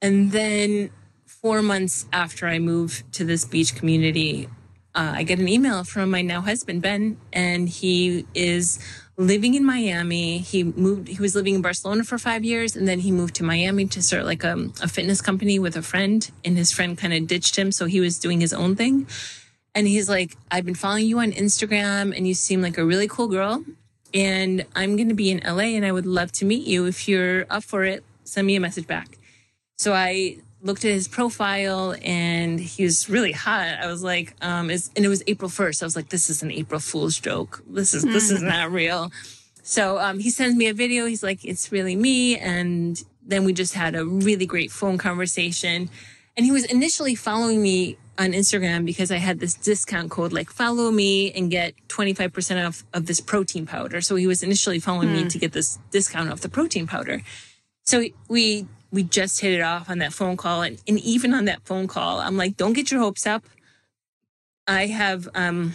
and then four months after I moved to this beach community, uh, I get an email from my now husband, Ben, and he is living in Miami. He moved, he was living in Barcelona for five years, and then he moved to Miami to start like a, a fitness company with a friend, and his friend kind of ditched him. So he was doing his own thing. And he's like, I've been following you on Instagram, and you seem like a really cool girl. And I'm going to be in LA, and I would love to meet you. If you're up for it, send me a message back. So I looked at his profile and he was really hot. I was like, um, and it was April 1st. I was like, this is an April Fool's joke. This is, this is hmm. not real. So, um, he sends me a video. He's like, it's really me. And then we just had a really great phone conversation. And he was initially following me on Instagram because I had this discount code, like follow me and get 25% off of this protein powder. So he was initially following mm. me hmm. to get this discount off the protein powder. So we we just hit it off on that phone call. And, and even on that phone call, I'm like, don't get your hopes up. I have, um,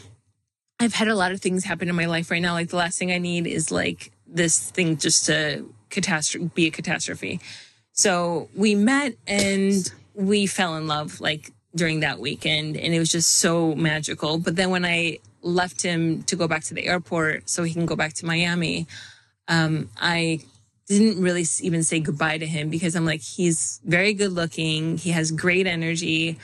I've had a lot of things happen in my life right now. Like the last thing I need is like this thing just to catastrophe, be a catastrophe. So we met and we fell in love like during that weekend and it was just so magical. But then when I left him to go back to the airport so he can go back to Miami, um, I didn't really even say goodbye to him because I'm like, he's very good looking. He has great energy.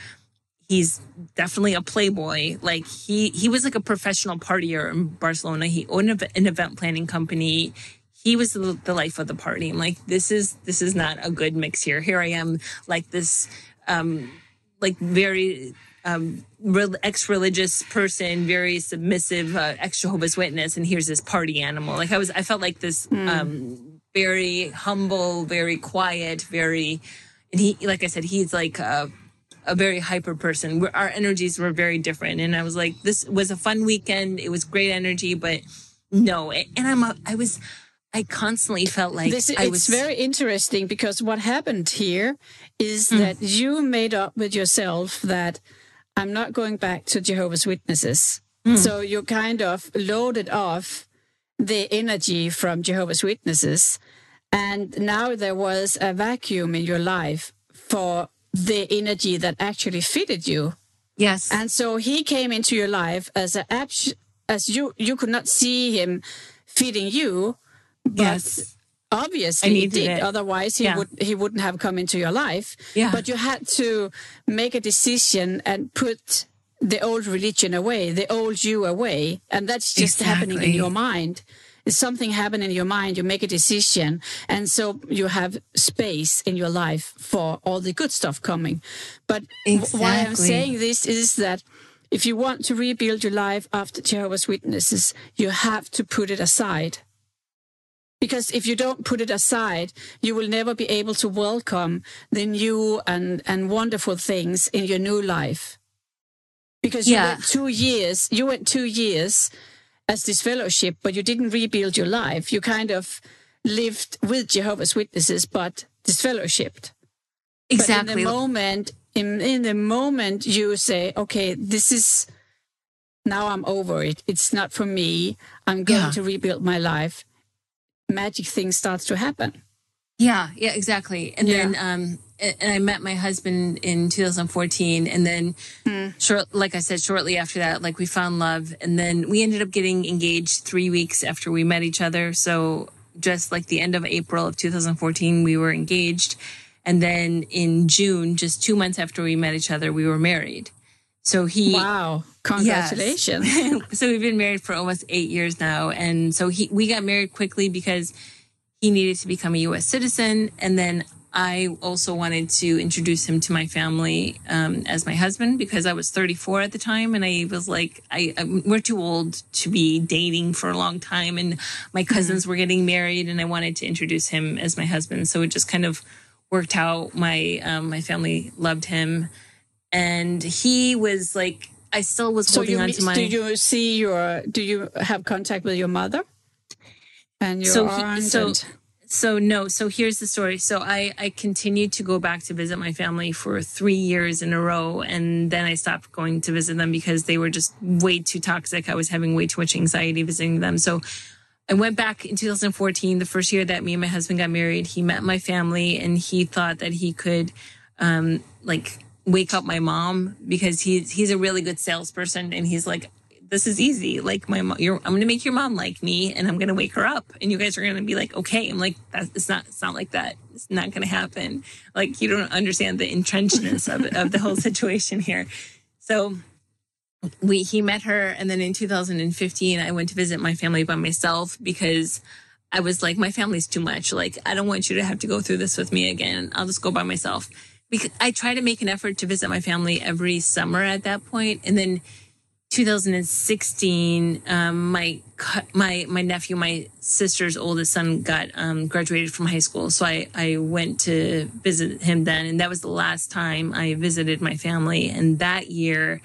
He's definitely a playboy. Like he, he was like a professional partier in Barcelona. He owned an event planning company. He was the, the life of the party. I'm like, this is, this is not a good mix here. Here I am like this, um, like very, um, ex-religious person, very submissive, uh, ex-Jehovah's Witness, and here's this party animal. Like I was, I felt like this, mm. um, very humble, very quiet, very, and he, like I said, he's like a, a very hyper person. We're, our energies were very different. And I was like, this was a fun weekend. It was great energy, but no. And I'm, a, I was, I constantly felt like
this,
I
it's
was
very interesting because what happened here is
Mm.
that you made up with yourself that I'm not going back to Jehovah's Witnesses.
Mm.
So you kind of loaded off the energy from Jehovah's Witnesses. And now there was a vacuum in your life for the energy that actually fitted you.
yes,
And so he came into your life as a as you you could not see him feeding you, but
yes,
obviously
I
he did.
it.
Otherwise, he
Yeah.
would he wouldn't have come into your life.
Yeah.
But you had to make a decision and put the old religion away, the old you away, and that's just happening in your mind. It's something happening in your mind. You make a decision, and so you have space in your life for all the good stuff coming. But w- why I'm saying this is that if you want to rebuild your life after Jehovah's Witnesses, you have to put it aside. Because if you don't put it aside, you will never be able to welcome the new and, and wonderful things in your new life. Because you
Yeah.
went two years, you went two years as disfellowship, but you didn't rebuild your life. You kind of lived with Jehovah's Witnesses, but disfellowshipped.
exactly.
But in the moment, in, in the moment you say, okay, this is now I'm over it. It's not for me. I'm going
Yeah.
to rebuild my life. Magic things starts to happen.
Yeah, yeah, exactly. And
Yeah.
then, um, and I met my husband in 2014, and then,
Hmm.
short, like I said, shortly after that, like we found love, and then we ended up getting engaged three weeks after we met each other. So just like the end of April of 2014, we were engaged, and then in June, just two months after we met each other, we were married. So he,
Wow. Congratulations.
so we've been married for almost eight years now, and so he we got married quickly because he needed to become a U.S. citizen, and then I also wanted to introduce him to my family um, as my husband because I was 34 at the time, and I was like, I, I we're too old to be dating for a long time, and my cousins were getting married, and I wanted to introduce him as my husband, so it just kind of worked out. My um, my family loved him, and he was like. I still was
so
holding
you,
on to my.
do you see your, do you have contact with your mother and your
So he- so-
and,
So no, so here's the story. So I I continued to go back to visit my family for 3 years in a row and then I stopped going to visit them because they were just way too toxic. I was having way too much anxiety visiting them. So I went back in 2014, the first year that me and my husband got married. He met my family and he thought that he could um like wake up my mom because he's he's a really good salesperson and he's like this is easy. Like my mom, you're, I'm to make your mom like me, and I'm to wake her up, and you guys are to be like, okay. I'm like, that's it's not. It's not like that. It's not to happen. Like you don't understand the entrenchedness of of the whole situation here. So we he met her, and then in 2015, I went to visit my family by myself because. I was like, my family's too much. Like, I don't want you to have to go through this with me again. I'll just go by myself. Because I try to make an effort to visit my family every summer at that point, and then 2016, um, my my my nephew, my sister's oldest son, got um, graduated from high school. So I I went to visit him then, and that was the last time I visited my family. And that year,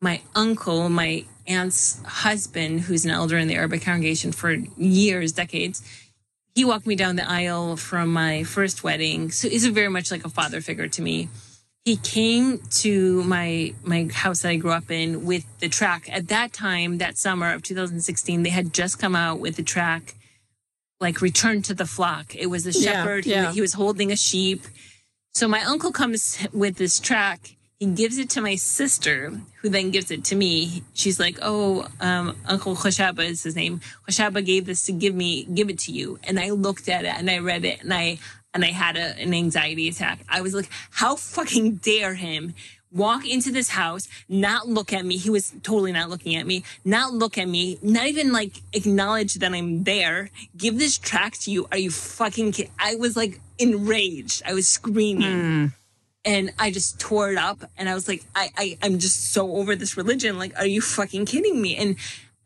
my uncle, my aunt's husband, who's an elder in the Arabic congregation for years, decades, he walked me down the aisle from my first wedding. So he's a very much like a father figure to me he came to my my house that I grew up in with the tract. At that time, that summer of 2016, they had just come out with the tract, like "Return to the Flock." It was a
Yeah,
shepherd. He-
yeah.
He, was holding a sheep. So my uncle comes with this tract. He gives it to my sister, who then gives it to me. She's like, "Oh, um, Uncle Khoshaba is his name. Khoshaba gave this to give me, give it to you." And I looked at it and I read it and I and I had a, an anxiety attack. I was like, "How fucking dare him walk into this house, not look at me? He was totally not looking at me, not look at me, not even like acknowledge that I'm there. Give this tract to you? Are you fucking kidding?" I was like enraged. I was screaming and I just tore it up and I was like, I, I, I'm just so over this religion. Like, are you fucking kidding me? And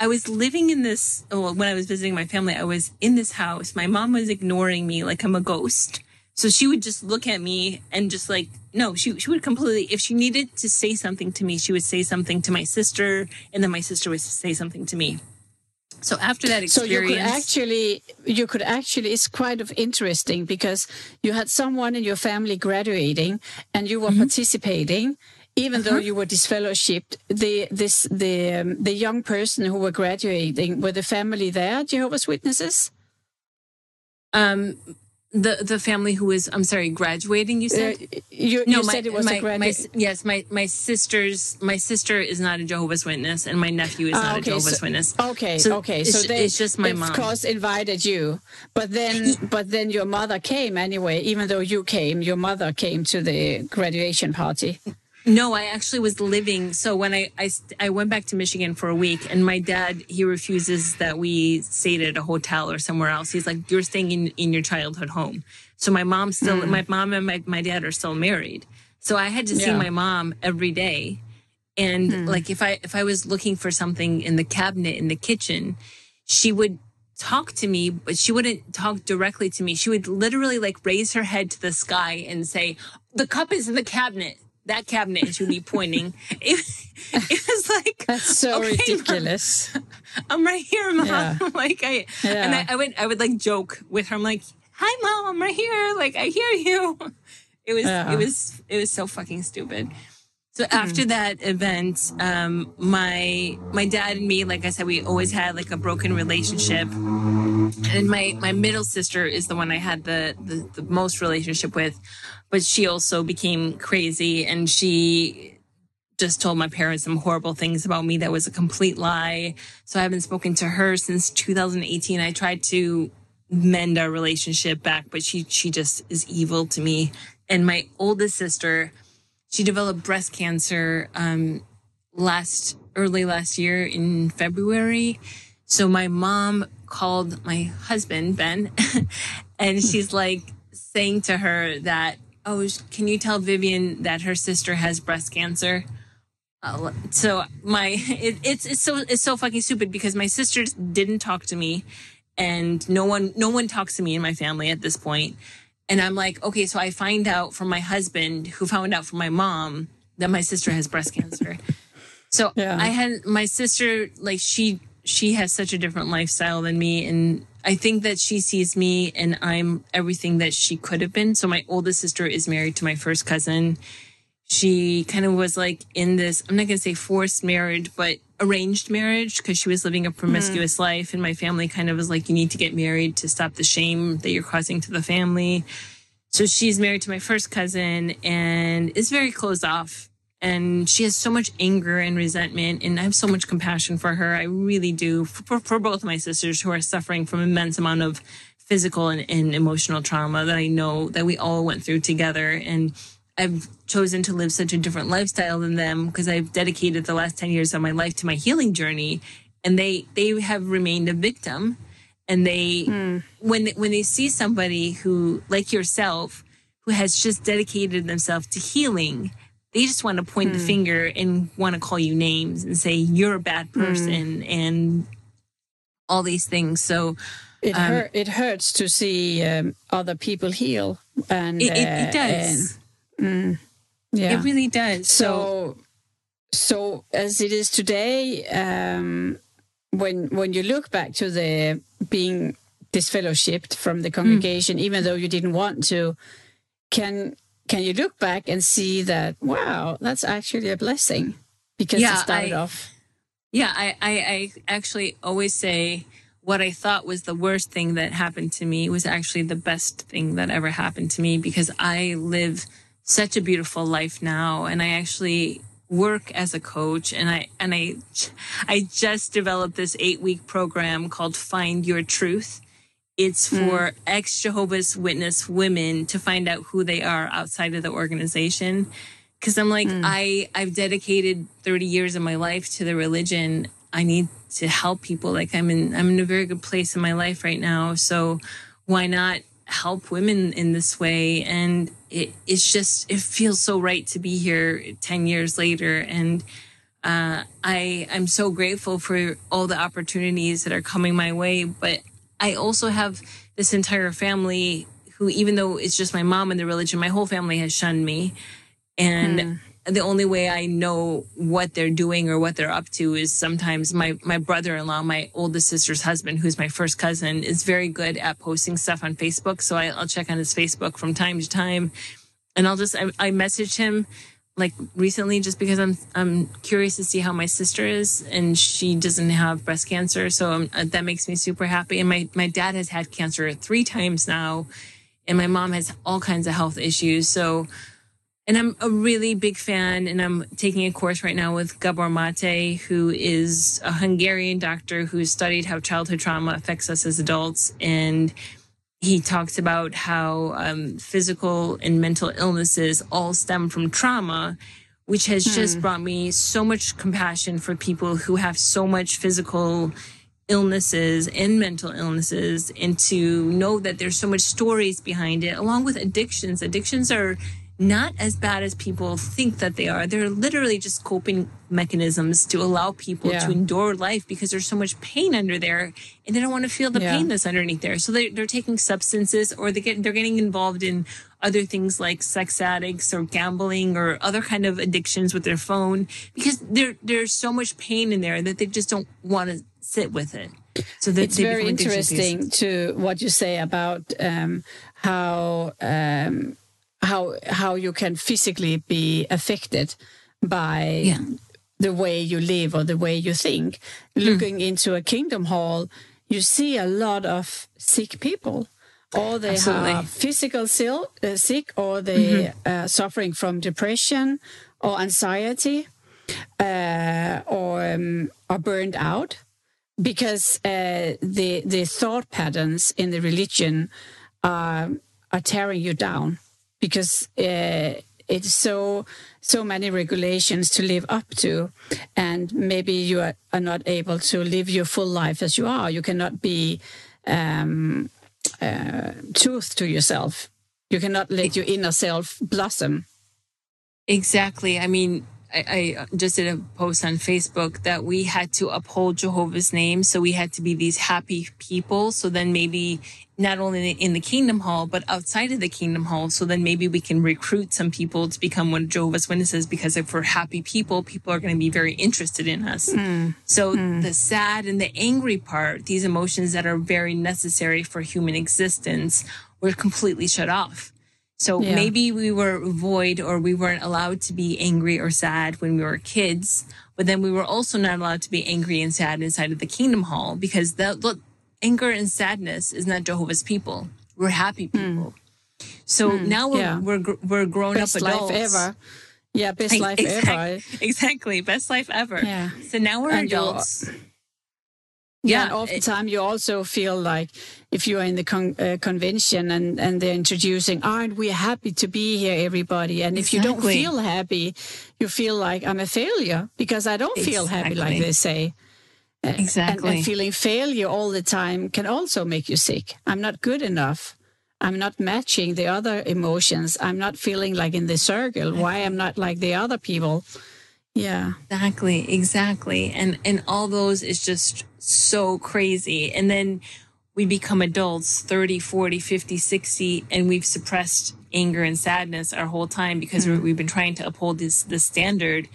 I was living in this, oh, well, when I was visiting my family, I was in this house. My mom was ignoring me like I'm a ghost So she would just look at me and just like, no, she, she would completely, if she needed to say something to me, she would say something to my sister, and then my sister would say something to me. So after that experience,
so you could actually, you could actually, it's quite of interesting because you had someone in your family graduating, and you were mm -hmm. participating, even uh -huh. though you were disfellowshipped. The this the um, the young person who were graduating were the family there, Jehovah's Witnesses.
Um, the the family who was I'm sorry graduating you said? Uh,
you, no you my, said it was
my, my, yes my my sister's my sister is not a Jehovah's Witness and my nephew is ah, not okay, a Jehovah's
so,
Witness.
okay so okay
it's,
so they,
it's just my mom.
Of course invited you but then but then your mother came anyway even though you came your mother came to the graduation party
no, I actually was living. So when I, I, I went back to Michigan for a week and my dad, he refuses that we stayed at a hotel or somewhere else. He's like, you're staying in, in your childhood home. So my mom still, mm. my mom and my, my dad are still married. So I had to yeah. see my mom every day. And mm. like, if I, if I was looking for something in the cabinet in the kitchen, she would talk to me, but she wouldn't talk directly to me. She would literally like raise her head to the sky and say, the cup is in the cabinet that cabinet she be pointing. it, it was like
that's so okay, ridiculous.
Mom, I'm right here, mom. Yeah. like I yeah. and I, I, would I would like joke with her. I'm like, hi, mom, I'm right here. Like I hear you. It was yeah. it was it was so fucking stupid. So after mm. that event, um, my my dad and me, like I said, we always had like a broken relationship. And my my middle sister is the one I had the, the, the most relationship with, but she also became crazy and she just told my parents some horrible things about me that was a complete lie. So I haven't spoken to her since 2018. I tried to mend our relationship back, but she she just is evil to me. And my oldest sister she developed breast cancer um, last early last year in February. So my mom called my husband Ben, and she's like saying to her that, "Oh, can you tell Vevian that her sister has breast cancer?" Uh, so my it, it's it's so it's so fucking stupid because my sisters didn't talk to me, and no one no one talks to me in my family at this point. And I'm like, okay, so I find out from my husband, who found out from my mom, that my sister has breast cancer. So yeah. I had my sister, like she she has such a different lifestyle than me, and I think that she sees me and I'm everything that she could have been. So my oldest sister is married to my first cousin. She kind of was like in this, I'm not going to say forced marriage, but arranged marriage because she was living a promiscuous mm. life. And my family kind of was like, you need to get married to stop the shame that you're causing to the family. So she's married to my first cousin and is very closed off. And she has so much anger and resentment, and I have so much compassion for her. I really do for, for both my sisters who are suffering from immense amount of physical and, and emotional trauma that I know that we all went through together. And I've chosen to live such a different lifestyle than them because I've dedicated the last 10 years of my life to my healing journey and they they have remained a victim and they mm. when when they see somebody who like yourself who has just dedicated themselves to healing they just want to point the hmm. finger and want to call you names and say you're a bad hmm. person and all these things so
it, um, hurt, it hurts to see um, other people heal and
it, it, it does
Mm, yeah,
it really does.
So, so, as it is today, um, when when you look back to the being disfellowshipped from the congregation, mm. even though you didn't want to, can can you look back and see that wow, that's actually a blessing because yeah, it started I, off.
Yeah, I, I, I actually always say what I thought was the worst thing that happened to me was actually the best thing that ever happened to me because I live such a beautiful life now. And I actually work as a coach and I, and I, I just developed this eight week program called Find Your Truth. It's hmm. for mm. ex Jehovah's Witness women to find out who they are outside of the organization. Cause I'm like, mm. I, I've dedicated 30 years of my life to the religion. I need to help people. Like I'm in, I'm in a very good place in my life right now. So why not help women in this way and it, it's just it feels so right to be here 10 years later and uh, I I'm so grateful for all the opportunities that are coming my way but I also have this entire family who, even though it's just my mom and the religion, my whole family has shunned me. And
Hmm.
the only way I know what they're doing or what they're up to is sometimes my, my brother-in-law, my oldest sister's husband, who's my first cousin, is very good at posting stuff on Facebook. So I, I'll check on his Facebook from time to time. And I'll just, I, I messaged him like recently just because I'm, I'm curious to see how my sister is and she doesn't have breast cancer. So um, uh, that makes me super happy. And my, my dad has had cancer three times now and my mom has all kinds of health issues. So, and I'm a really big fan, and I'm taking a course right now with Gabor Mate, who is a Hungarian doctor who studied how childhood trauma affects us as adults. And he talks about how um, physical and mental illnesses all stem from trauma, which has just brought me so much compassion for people who have so much physical illnesses and mental illnesses and to know that there's so much stories behind it along with addictions. Addictions are not as bad as people think that they are they're literally just coping mechanisms to allow people
Yeah.
to endure life because there's so much pain under there and they don't want to feel the
Yeah.
pain that's underneath there so they, they're taking substances or they get they're getting involved in other things like sex addicts or gambling or other kind of addictions with their phone because there there's so much pain in there that they just don't want to sit with it. So
it's very interesting to what you say about um, how um, how how you can physically be affected by
Yeah.
the way you live or the way you think. Looking into a kingdom hall, you see a lot of sick people. Or they
Absolutely.
have physical sil- uh, sick, or they uh, suffering from depression or anxiety, uh, or um, are burned out because uh, the the thought patterns in the religion are are tearing you down because uh, it's so so many regulations to live up to and maybe you are, are not able to live your full life as you are you cannot be um, uh, truth to yourself you cannot let your inner self blossom
Exactly. I mean, I, I just did a post on Facebook that we had to uphold Jehovah's name. So we had to be these happy people. So then maybe not only in the Kingdom Hall, but outside of the Kingdom Hall. So then maybe we can recruit some people to become one of Jehovah's Witnesses because if we're happy people, people are going to be very interested in us. Hmm. So hmm. the sad and the angry part, these emotions that are very necessary for human existence, were completely shut off. So
Yeah.
maybe we were void or we weren't allowed to be angry or sad when we were kids, but then we were also not allowed to be angry and sad inside of the Kingdom Hall because that look, anger and sadness is not Jehovah's people. We're happy people. So now we're,
yeah.
we're, we're grown
best
up adults.
life ever yeah best life ever
Exactly, exactly. Best life ever.
Yeah.
So now we're
And
adults.
Yeah,
Yeah,
and oftentimes you also feel like if you are in the con- uh, convention and, and they're introducing, aren't we happy to be here, everybody? And if you don't feel happy, you feel like I'm a failure because I don't feel happy, like they say. And,
Exactly.
and feeling failure all the time can also make you sick. I'm not good enough. I'm not matching the other emotions. I'm not feeling like in the circle. Why I'm not like the other people? Yeah.
Exactly, exactly. And and all those is just so crazy. And then we become adults 30, 40, 50, 60 and we've suppressed anger and sadness our whole time because hmm. we're we've been trying to uphold this this standard.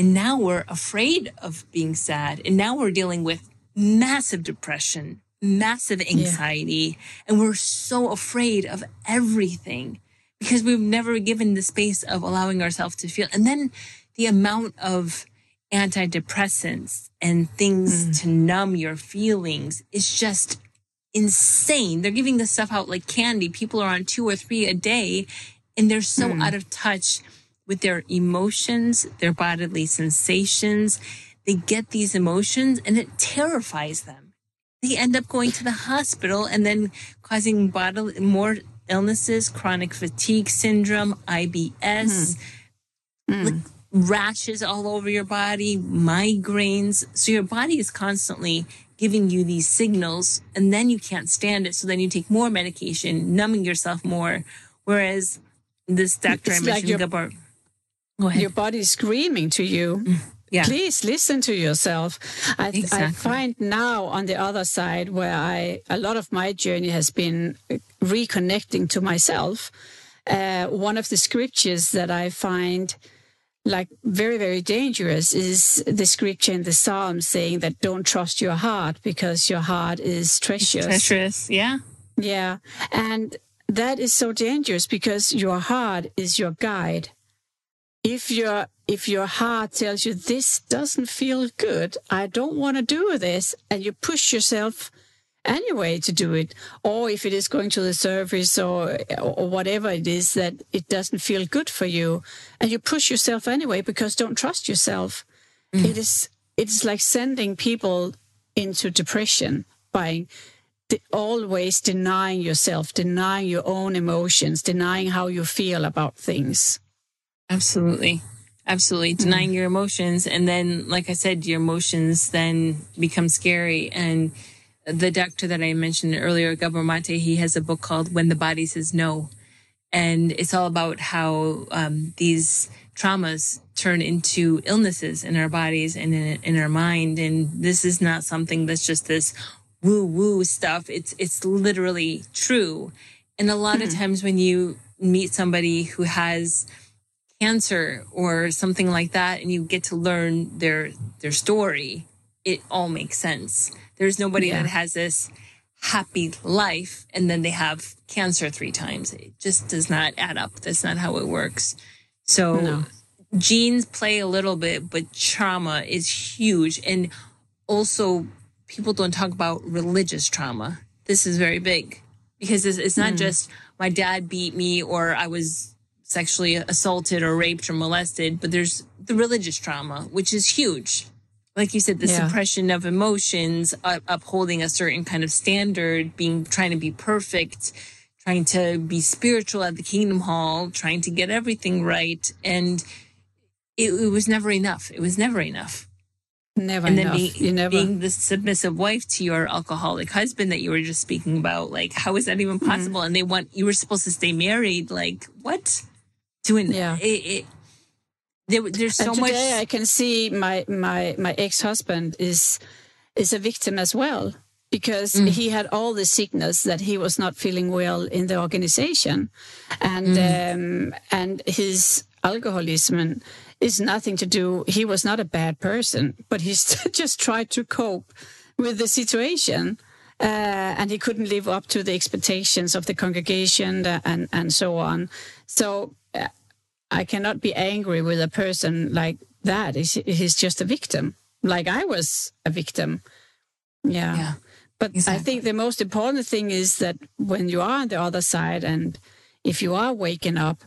And now we're afraid of being sad. And now we're dealing with massive depression, massive anxiety, and we're so afraid of everything because we've never given the space of allowing ourselves to feel. And then the amount of antidepressants and things mm. to numb your feelings is just insane. They're giving this stuff out like candy. People are on two or three a day and they're so mm. out of touch with their emotions, their bodily sensations. They get these emotions and it terrifies them. They end up going to the hospital and then causing bodily more illnesses, chronic fatigue syndrome, IBS, hmm. like hmm. rashes all over your body, migraines. So your body is constantly giving you these signals and then you can't stand it. So then you take more medication, numbing yourself more. Whereas this hmm. doctor
It's
I
like
mentioned,
your-
Gabor, go ahead.
Your body is screaming to you.
Yeah.
Please listen to yourself. I,
exactly.
I find now on the other side where I a lot of my journey has been reconnecting to myself. Uh, one of the scriptures that I find like very very dangerous is the scripture in the Psalms saying that don't trust your heart because your heart is treacherous.
Treacherous, yeah.
Yeah, and that is so dangerous because your heart is your guide. If your if your heart tells you this doesn't feel good, I don't want to do this, and you push yourself anyway to do it, or if it is going to the surface or or whatever it is that it doesn't feel good for you, and you push yourself anyway because don't trust yourself, mm. it is it's like sending people into depression by always denying yourself, denying your own emotions, denying how you feel about things.
Absolutely. Absolutely. Denying mm. your emotions. And then, like I said, your emotions then become scary. And the doctor that I mentioned earlier, Gabor Mate, he has a book called When the Body Says No. And it's all about how um, these traumas turn into illnesses in our bodies and in, in our mind. And this is not something that's just this woo woo stuff. It's, it's literally true. And a lot mm-hmm. of times when you meet somebody who has cancer or something like that and you get to learn their, their story, it all makes sense. There's nobody yeah. that has this happy life and then they have cancer three times. It just does not add up. That's not how it works. So no. genes play a little bit, but trauma is huge. And also people don't talk about religious trauma. This is very big because it's, it's not mm. just my dad beat me or I was sexually assaulted or raped or molested, but there's the religious trauma, which is huge. Like you said, the yeah. suppression of emotions, uh, upholding a certain kind of standard, being trying to be perfect, trying to be spiritual at the Kingdom Hall, trying to get everything right, and it, it was never enough. It was never enough.
Never and enough.
then
being, never...
being the submissive wife to your alcoholic husband that you were just speaking about, like how is that even mm-hmm. possible? Mm-hmm. And they want you were supposed to stay married. Like what? Doing yeah. It, it, there, there's so
and today
much.
I can see my my my ex husband is is a victim as well because mm. he had all the sickness that he was not feeling well in the organization, and mm. um, and his alcoholism is nothing to do. He was not a bad person, but he just tried to cope with the situation. Uh, and he couldn't live up to the expectations of the congregation uh, and and so on. So I cannot be angry with a person like that. He's, he's just a victim, like I was a victim. Yeah. yeah but exactly. I think the most important thing is that when you are on the other side and if you are waking up,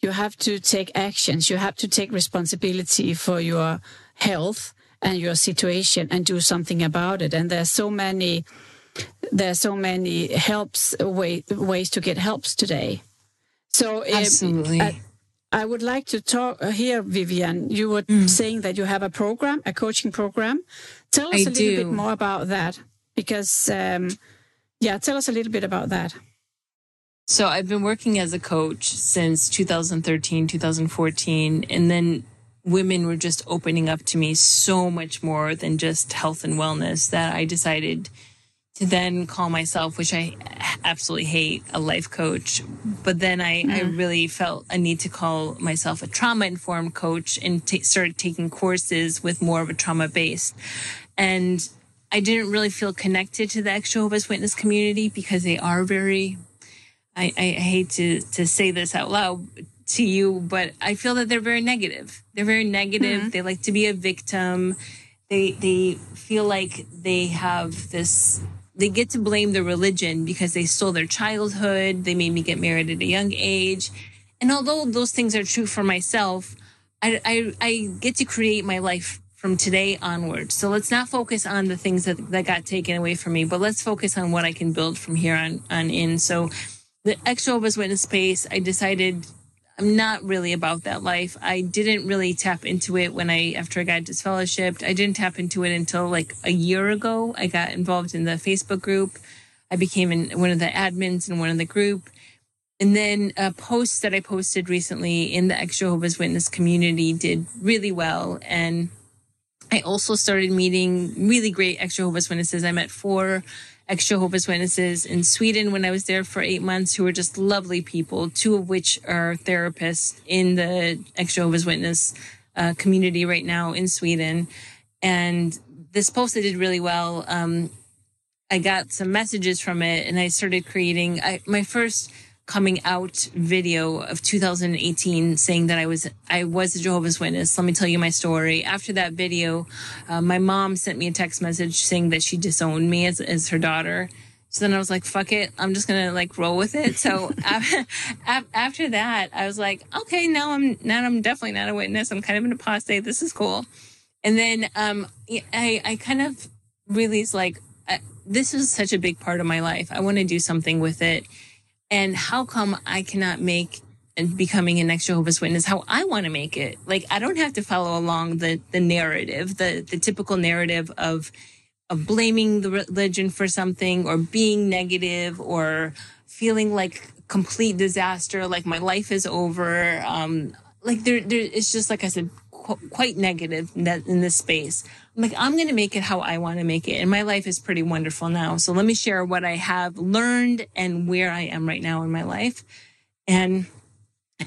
you have to take actions. You have to take responsibility for your health and your situation and do something about it. And there's so many, there's so many helps way, ways to get helps today. So um,
absolutely.
I, I would like to talk uh, here, Vevian. You were mm. saying that you have a program, a coaching program. Tell us I a little do. bit more about that, because um, yeah, tell us a little bit about that.
So I've been working as a coach since 2013, 2014, and then women were just opening up to me so much more than just health and wellness that I decided to then call myself, which I absolutely hate, a life coach. But then I, mm. I really felt a need to call myself a trauma informed coach and t- started taking courses with more of a trauma base. And I didn't really feel connected to the ex Jehovah's Witness community because they are very I, I hate to, to say this out loud to you, but I feel that they're very negative. They're very negative. Mm-hmm. They like to be a victim. They, they feel like they have this, they get to blame the religion because they stole their childhood. They made me get married at a young age. And although those things are true for myself, I, I, I get to create my life from today onward. So let's not focus on the things that, that got taken away from me, but let's focus on what I can build from here on, on in. So the ex Jehovah's Witness space, I decided I'm not really about that life. I didn't really tap into it when I, after I got disfellowshipped, I didn't tap into it until like a year ago. I got involved in the Facebook group. I became one of the admins in one of the group. And then a post that I posted recently in the ex Jehovah's Witness community did really well. And I also started meeting really great ex Jehovah's Witnesses. I met four ex Jehovah's Witnesses in Sweden when I was there for eight months who were just lovely people, two of which are therapists in the ex Jehovah's Witness uh, community right now in Sweden. And this post I did really well. Um, I got some messages from it and I started creating I, my first coming out video of 2018 saying that I was I was a Jehovah's Witness. Let me tell you my story. After that video, uh, my mom sent me a text message saying that she disowned me as as her daughter. So then I was like, fuck it. I'm just going to like roll with it. So after that, I was like, okay, now I'm, now I'm definitely not a witness. I'm kind of an apostate. This is cool. And then, um, I, I kind of realized like, this is such a big part of my life. I want to do something with it. And how come I cannot make and becoming an ex Jehovah's Witness how I want to make it? Like I don't have to follow along the the narrative, the the typical narrative of of blaming the religion for something or being negative or feeling like complete disaster, like my life is over. Um, like there, there, it's just like I said, qu- quite negative in, this space. I'm like, I'm going to make it how I want to make it. And my life is pretty wonderful now. So let me share what I have learned and where I am right now in my life. And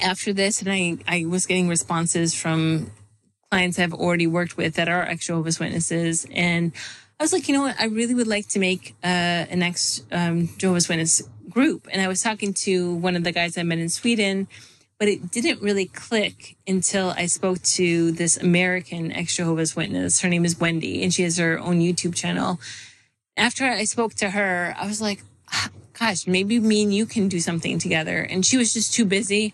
after this, and I, I was getting responses from clients I've already worked with that are ex Jehovah's Witnesses. And I was like, you know what? I really would like to make uh, an ex um, Jehovah's Witness group. And I was talking to one of the guys I met in Sweden but it didn't really click until I spoke to this American ex Jehovah's Witness. Her name is Wendy, and she has her own YouTube channel. After I spoke to her, I was like, gosh, maybe me and you can do something together. And she was just too busy.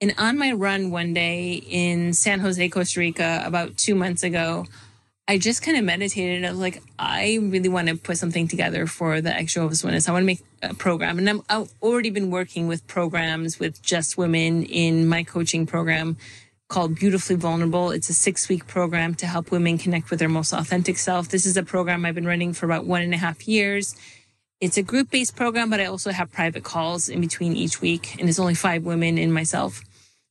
And on my run one day in San Jose, Costa Rica, about two months ago, I just kind of meditated. I was like, I really want to put something together for the ex Jehovah's Witness. I want to make a program. And i have already been working with programs with just women in my coaching program called Beautifully Vulnerable. It's a six week program to help women connect with their most authentic self. This is a program I've been running for about one and a half years. It's a group based program, but I also have private calls in between each week. And it's only five women and myself.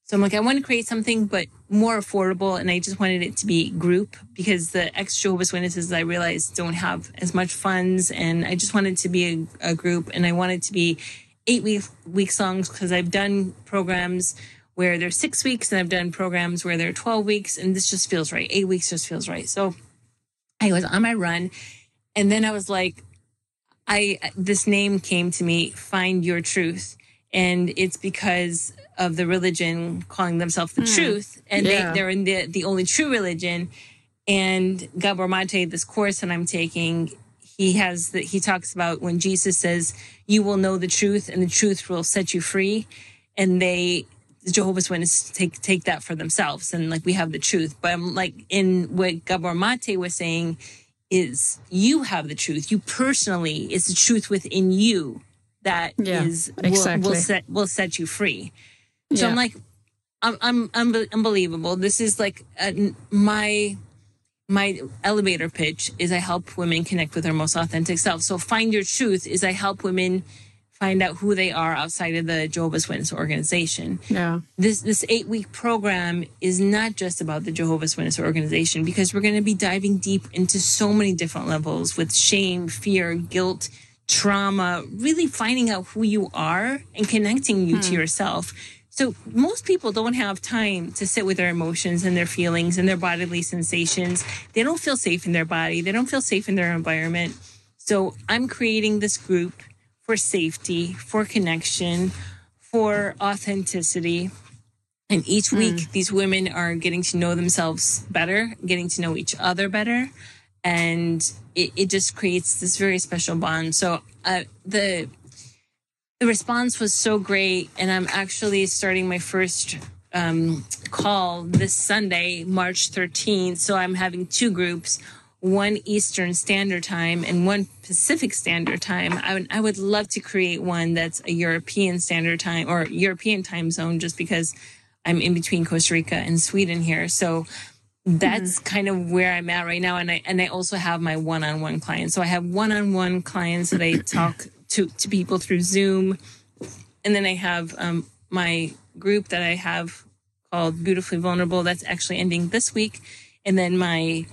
So I'm like, I want to create something, but more affordable. And I just wanted it to be group because the ex Jehovah's Witnesses I realized don't have as much funds. And I just wanted to be a, a group and I wanted to be eight week, week songs because I've done programs where they're six weeks and I've done programs where they're 12 weeks. And this just feels right. Eight weeks just feels right. So I was on my run. And then I was like, I, this name came to me, Find Your Truth. And it's because of the religion calling themselves the mm. truth and yeah. they, they're in the, the only true religion. And Gabor Maté this course that i'm taking he has that he talks about when jesus says you will know the truth and the truth will set you free. And they the jehovah's witnesses take take that for themselves and like we have the truth. But i'm like in what Gabor Maté was saying is you have the truth. You personally it's the truth within you that yeah, is exactly. will, will set will set you free so yeah. I'm like, I'm, I'm, I'm unbelievable. This is like uh, my my elevator pitch is I help women connect with their most authentic self. So find your truth is I help women find out who they are outside of the Jehovah's Witness organization.
Yeah.
This this 8-week program is not just about the Jehovah's Witness organization because we're going to be diving deep into so many different levels with shame, fear, guilt, trauma, really finding out who you are and connecting you hmm. to yourself so most people don't have time to sit with their emotions and their feelings and their bodily sensations. They don't feel safe in their body. They don't feel safe in their environment. So I'm creating this group for safety, for connection, for authenticity. And each week, mm. these women are getting to know themselves better, getting to know each other better. And it, it just creates this very special bond. So uh, the the response was so great. And I'm actually starting my first um, call this Sunday, March 13th. So I'm having two groups one Eastern Standard Time and one Pacific Standard Time. I would, I would love to create one that's a European Standard Time or European time zone just because I'm in between Costa Rica and Sweden here. So that's mm-hmm. kind of where I'm at right now. And I, and I also have my one-on-one clients. So I have one-on-one clients that I talk to, to people through Zoom. And then I have um, my group that I have called Beautifully Vulnerable. That's actually ending this week. And then my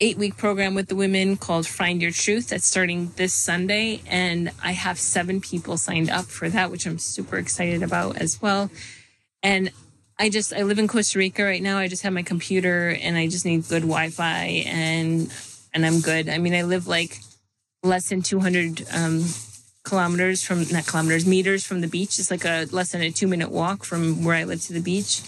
eight week program with the women called Find Your Truth that's starting this Sunday. And I have seven people signed up for that, which I'm super excited about as well. And I just, I live in Costa Rica right now. I just have my computer and I just need good Wi Fi and, and I'm good. I mean, I live like less than 200 um, kilometers from, not kilometers, meters from the beach. It's like a less than a two minute walk from where I live to the beach.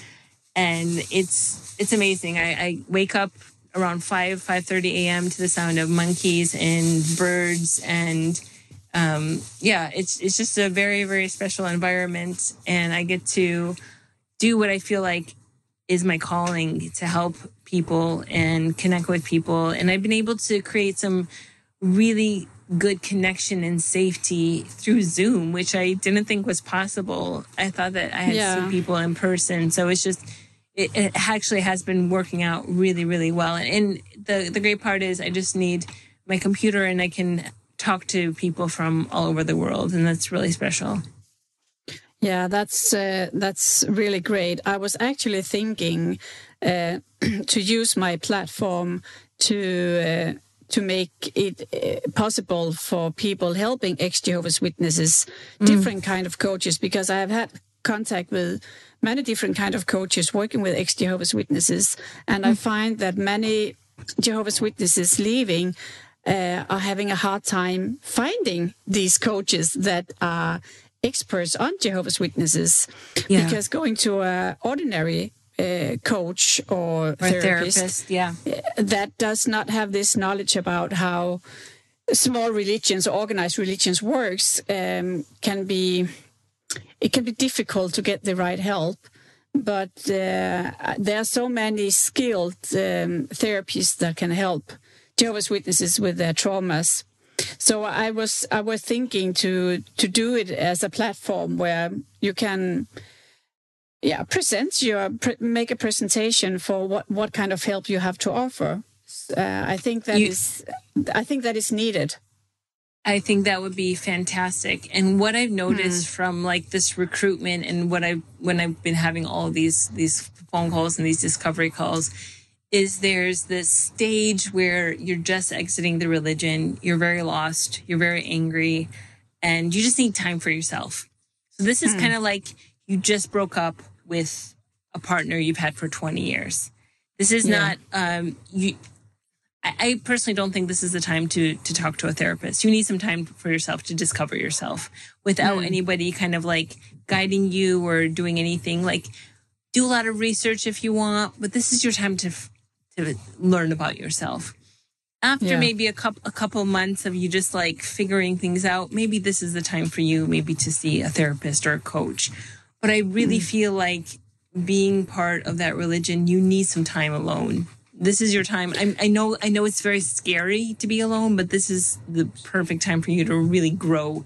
And it's, it's amazing. I, I wake up around 5 5.30 a.m to the sound of monkeys and birds and um, yeah it's it's just a very very special environment and i get to do what i feel like is my calling to help people and connect with people and i've been able to create some really good connection and safety through zoom which i didn't think was possible i thought that i had yeah. seen people in person so it's just it, it, actually has been working out really, really well. And the the great part is I just need my computer and I can talk to people from all over the world, and that's really special.
Yeah, that's uh, that's really great. I was actually thinking uh, to use my platform to. Uh, to make it uh, possible for people helping ex Jehovah's Witnesses, mm. different kind of coaches, because I have had contact with many different kind of coaches working with ex Jehovah's Witnesses, and mm. I find that many Jehovah's Witnesses leaving uh, are having a hard time finding these coaches that are experts on Jehovah's Witnesses, yeah. because going to an ordinary uh, coach or, or therapist, therapist,
yeah, uh,
that does not have this knowledge about how small religions or organized religions works um, can be it can be difficult to get the right help. But uh, there are so many skilled um, therapists that can help Jehovah's Witnesses with their traumas. So I was I was thinking to to do it as a platform where you can yeah present your make a presentation for what what kind of help you have to offer. Uh, I think that you, is I think that is needed.
I think that would be fantastic. And what I've noticed mm. from like this recruitment and what I when I've been having all these these phone calls and these discovery calls is there's this stage where you're just exiting the religion, you're very lost, you're very angry, and you just need time for yourself. So this is mm. kind of like you just broke up with a partner you've had for 20 years. This is yeah. not um you I personally don't think this is the time to to talk to a therapist. You need some time for yourself to discover yourself without mm. anybody kind of like guiding you or doing anything. Like do a lot of research if you want, but this is your time to to learn about yourself. After yeah. maybe a couple a couple months of you just like figuring things out, maybe this is the time for you maybe to see a therapist or a coach. But I really mm. feel like being part of that religion, you need some time alone this is your time. I, I, know I know it's very scary to be alone, but this is the perfect time for you to really grow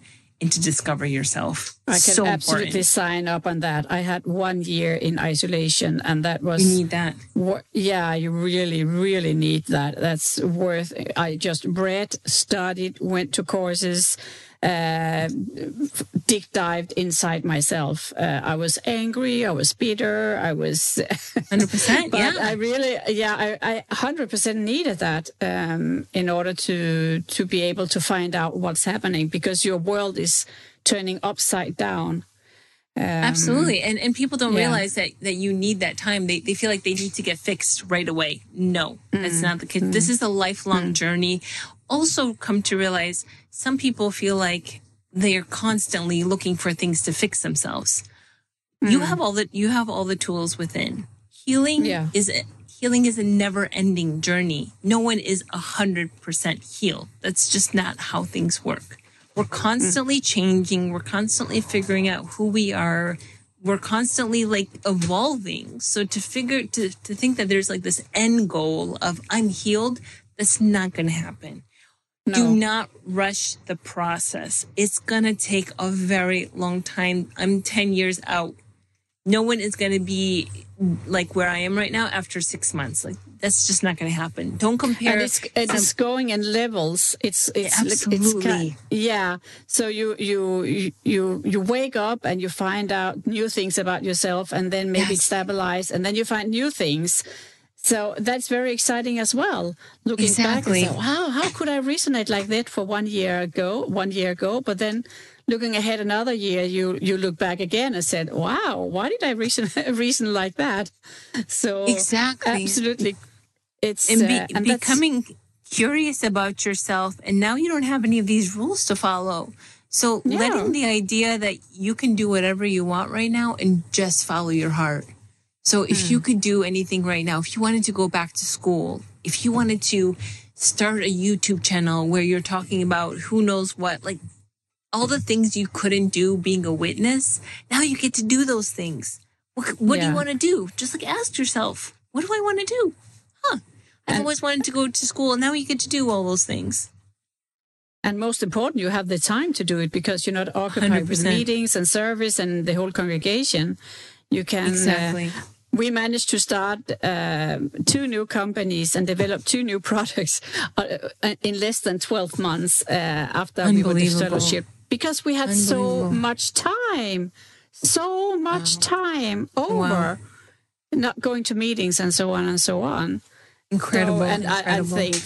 to discover yourself.
I can so absolutely important. sign up on that. I had one year in isolation, and that was
you need that.
yeah, you really, really need that. That's worth. I just read, studied, went to courses uh, deep dived inside myself. Uh, I was angry. I was bitter. I was
hundred percent. Yeah,
I really, yeah, I hundred percent needed that um, in order to to be able to find out what's happening because your world is turning upside down.
Um, Absolutely. And and people don't yeah. realize that that you need that time. They they feel like they need to get fixed right away. No, that's mm. not the case. Mm. This is a lifelong mm. journey also come to realize some people feel like they are constantly looking for things to fix themselves. Mm. You have all the you have all the tools within. Healing yeah. is a, healing is a never ending journey. No one is a hundred percent healed. That's just not how things work. We're constantly mm. changing. We're constantly figuring out who we are. We're constantly like evolving. So to figure to to think that there's like this end goal of I'm healed, that's not going to happen. No. Do not rush the process. It's going to take a very long time. I'm 10 years out. No one is going to be like where I am right now after six months. Like that's just not going to happen. Don't compare.
And it's, it's going in levels. It's it's
absolutely
it's, yeah. So you you you you wake up and you find out new things about yourself, and then maybe yes. stabilize, and then you find new things So that's very exciting as well. Looking
Exactly.
back and say, wow, how could I resonate like that for one year ago, one year ago? But then looking ahead another year, you you look back again and said, wow, why did I reason reason like that? So
Exactly.
absolutely, it's
and, be,
uh, and
becoming curious about yourself and now you don't have any of these rules to follow so
Yeah.
letting the idea that you can do whatever you want right now and just follow your heart so if you could do anything right now if you wanted to go back to school if you wanted to start a youtube channel where you're talking about who knows what like all the things you couldn't do being a witness now you get to do those things what, what do you want to do just like ask yourself what do i want to do huh I've
And-
always wanted to go to school, and now you get to do all those things.
And most important, you have the time to do it because you're not occupied with
100%.
meetings and service and the whole congregation. You can. uh,
Exactly.
We managed to start uh, two new companies and develop two new products uh, in less than 12 months uh, after we were fellowship because we had so much time, so much time over not going to meetings and so on and so on.
Incredible.
So, and I, I think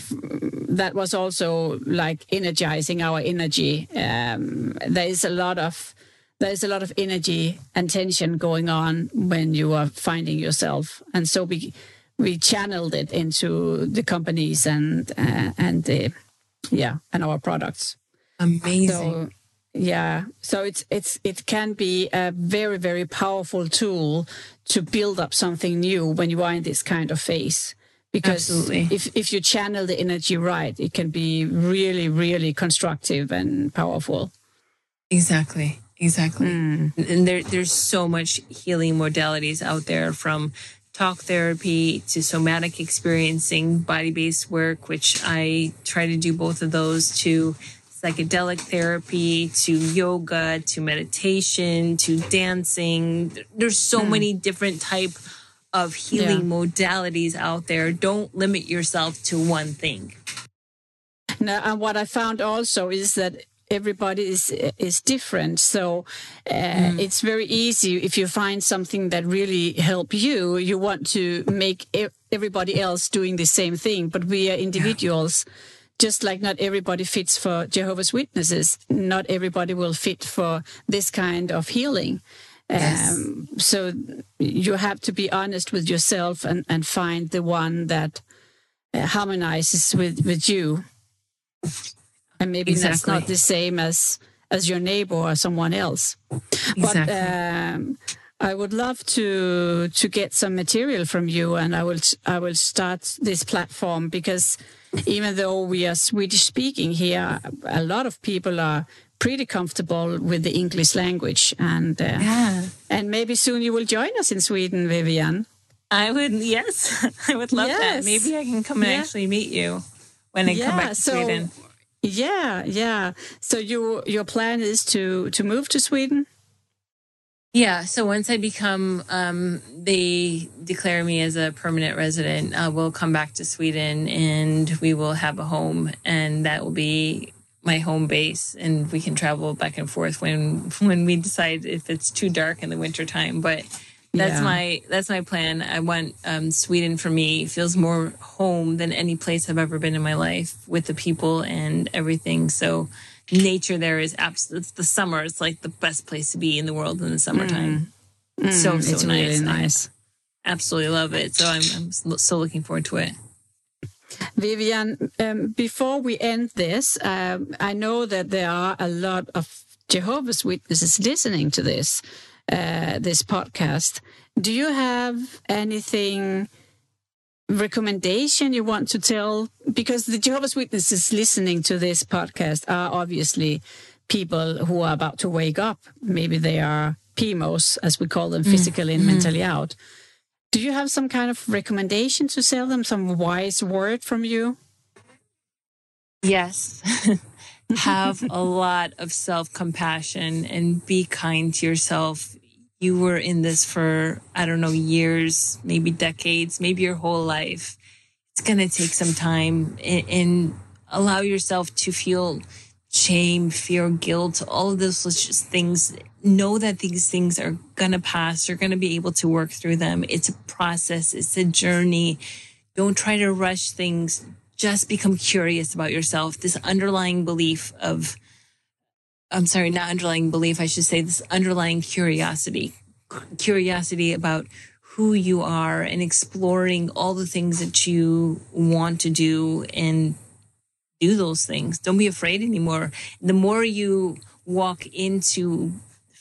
that was also like energizing our energy. Um, there is a lot of there is a lot of energy and tension going on when you are finding yourself, and so we we channeled it into the companies and uh, and the yeah and our products.
amazing.
So yeah, so it's it's it can be a very very powerful tool to build up something new when you are in this kind of phase. Because
Absolutely.
if if you channel the energy right, it can be really really constructive and powerful.
Exactly. Exactly.
Mm.
And there, there's so much healing modalities out there from talk therapy to somatic experiencing, body based work, which I try to do both of those to psychedelic therapy to yoga to meditation to dancing. There's so many different type of healing modalities out there. Don't limit yourself to one thing.
Now, and what I found also is that everybody is is different. So uh, it's very easy if you find something that really help you. You want to make everybody else doing the same thing, but we are individuals. Just like not everybody fits for Jehovah's Witnesses, not everybody will fit for this kind of healing. Um, so you have to be honest with yourself and, and find the one that uh, harmonizes with, with you and maybe that's not the same as as your neighbor or someone else. But um, I would love to to get some material from you, and I will I will start this platform because even though we are Swedish speaking here, a lot of people are pretty comfortable with the English language, and uh,
Yeah.
and maybe soon you will join us in Sweden, Vevian.
I would, yes, I would love that. Maybe I can come and
Yeah.
actually meet you when I come back to
so
Sweden.
Yeah, yeah. So you your plan is to to move to Sweden?
Yeah. So once I become, um, they declare me as a permanent resident, uh, we'll come back to Sweden and we will have a home, and that will be my home base, and we can travel back and forth when when we decide if it's too dark in the wintertime. But that's
Yeah.
my that's my plan. I want um, Sweden for me feels more home than any place I've ever been in my life with the people and everything. So nature there is absolutely it's the summer. It's like the best place to be in the world in the summertime. so so
Mm, it's
nice.
really
I
nice.
absolutely love it. So I'm I'm so looking forward to it.
Vevian, um, before we end this, um, I know that there are a lot of Jehovah's Witnesses listening to this uh, this podcast. Do you have anything recommendation you want to tell? Because the Jehovah's Witnesses listening to this podcast are obviously people who are about to wake up. Maybe they are PMOs, as we call them, physically and mentally out. Do you have some kind of recommendation to tell them, some wise word from you?
Yes. Have a lot of self compassion and be kind to yourself. You were in this for, I don't know, years, maybe decades, maybe your whole life. It's going to take some time and, and allow yourself to feel shame, fear, guilt, all of those just things. Know that these things are going to pass. You're going to be able to work through them. It's a process. It's a journey. Don't try to rush things. Just become curious about yourself. This underlying belief of, I'm sorry, not underlying belief. I should say this underlying curiosity, curiosity about who you are and exploring all the things that you want to do and do those things. Don't be afraid anymore. The more you walk into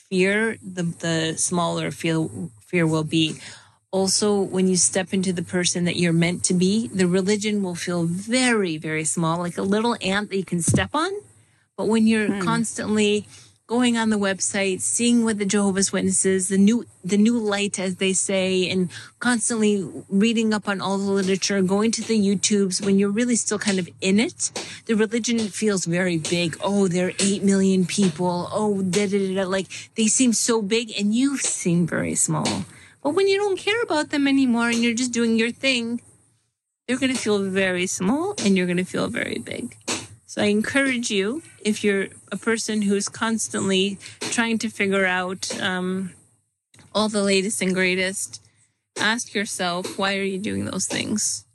fear, the the smaller fear fear will be. Also, when you step into the person that you're meant to be, the religion will feel very, very small, like a little ant that you can step on. But when you're hmm. constantly going on the website, seeing what the Jehovah's Witnesses, the new the new light, as they say, and constantly reading up on all the literature, going to the YouTubes when you're really still kind of in it, the religion feels very big. Oh, there are eight million people. Oh, da da da. Like they seem so big, and you seem very small. But when you don't care about them anymore and you're just doing your thing, they're going to feel very small and you're going to feel very big. So I encourage you, if you're a person who's constantly trying to figure out um, all the latest and greatest, ask yourself, why are you doing those things?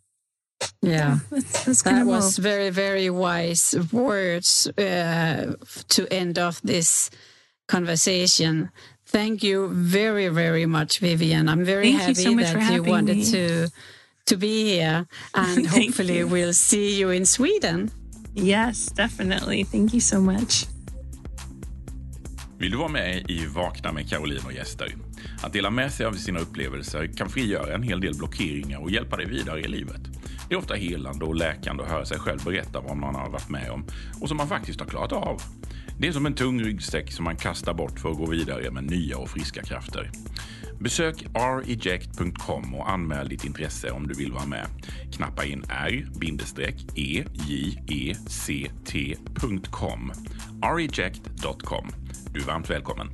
Yeah, that's, that's that was very, very wise words uh, to end off this conversation. Thank you very, very much, Vivian. I'm very
Thank
happy
so
that you wanted
me.
to to be here, and hopefully you. we'll see you in Sweden.
Yes, definitely. Thank you so much.
Vill du vara med i Vakna med Caroline och gäster? Att dela med sig av sina upplevelser kan frigöra en hel del blockeringar och hjälpa dig vidare i livet. Det är ofta helande och läkande att höra sig själv berätta vad man har varit med om och som man faktiskt har klarat av. Det är som en tung ryggsäck som man kastar bort för att gå vidare med nya och friska krafter. Besök reject.com och anmäl ditt intresse om du vill vara med. Knappa in r-e-j-e-c-t.com e, reject.com. Du är varmt välkommen.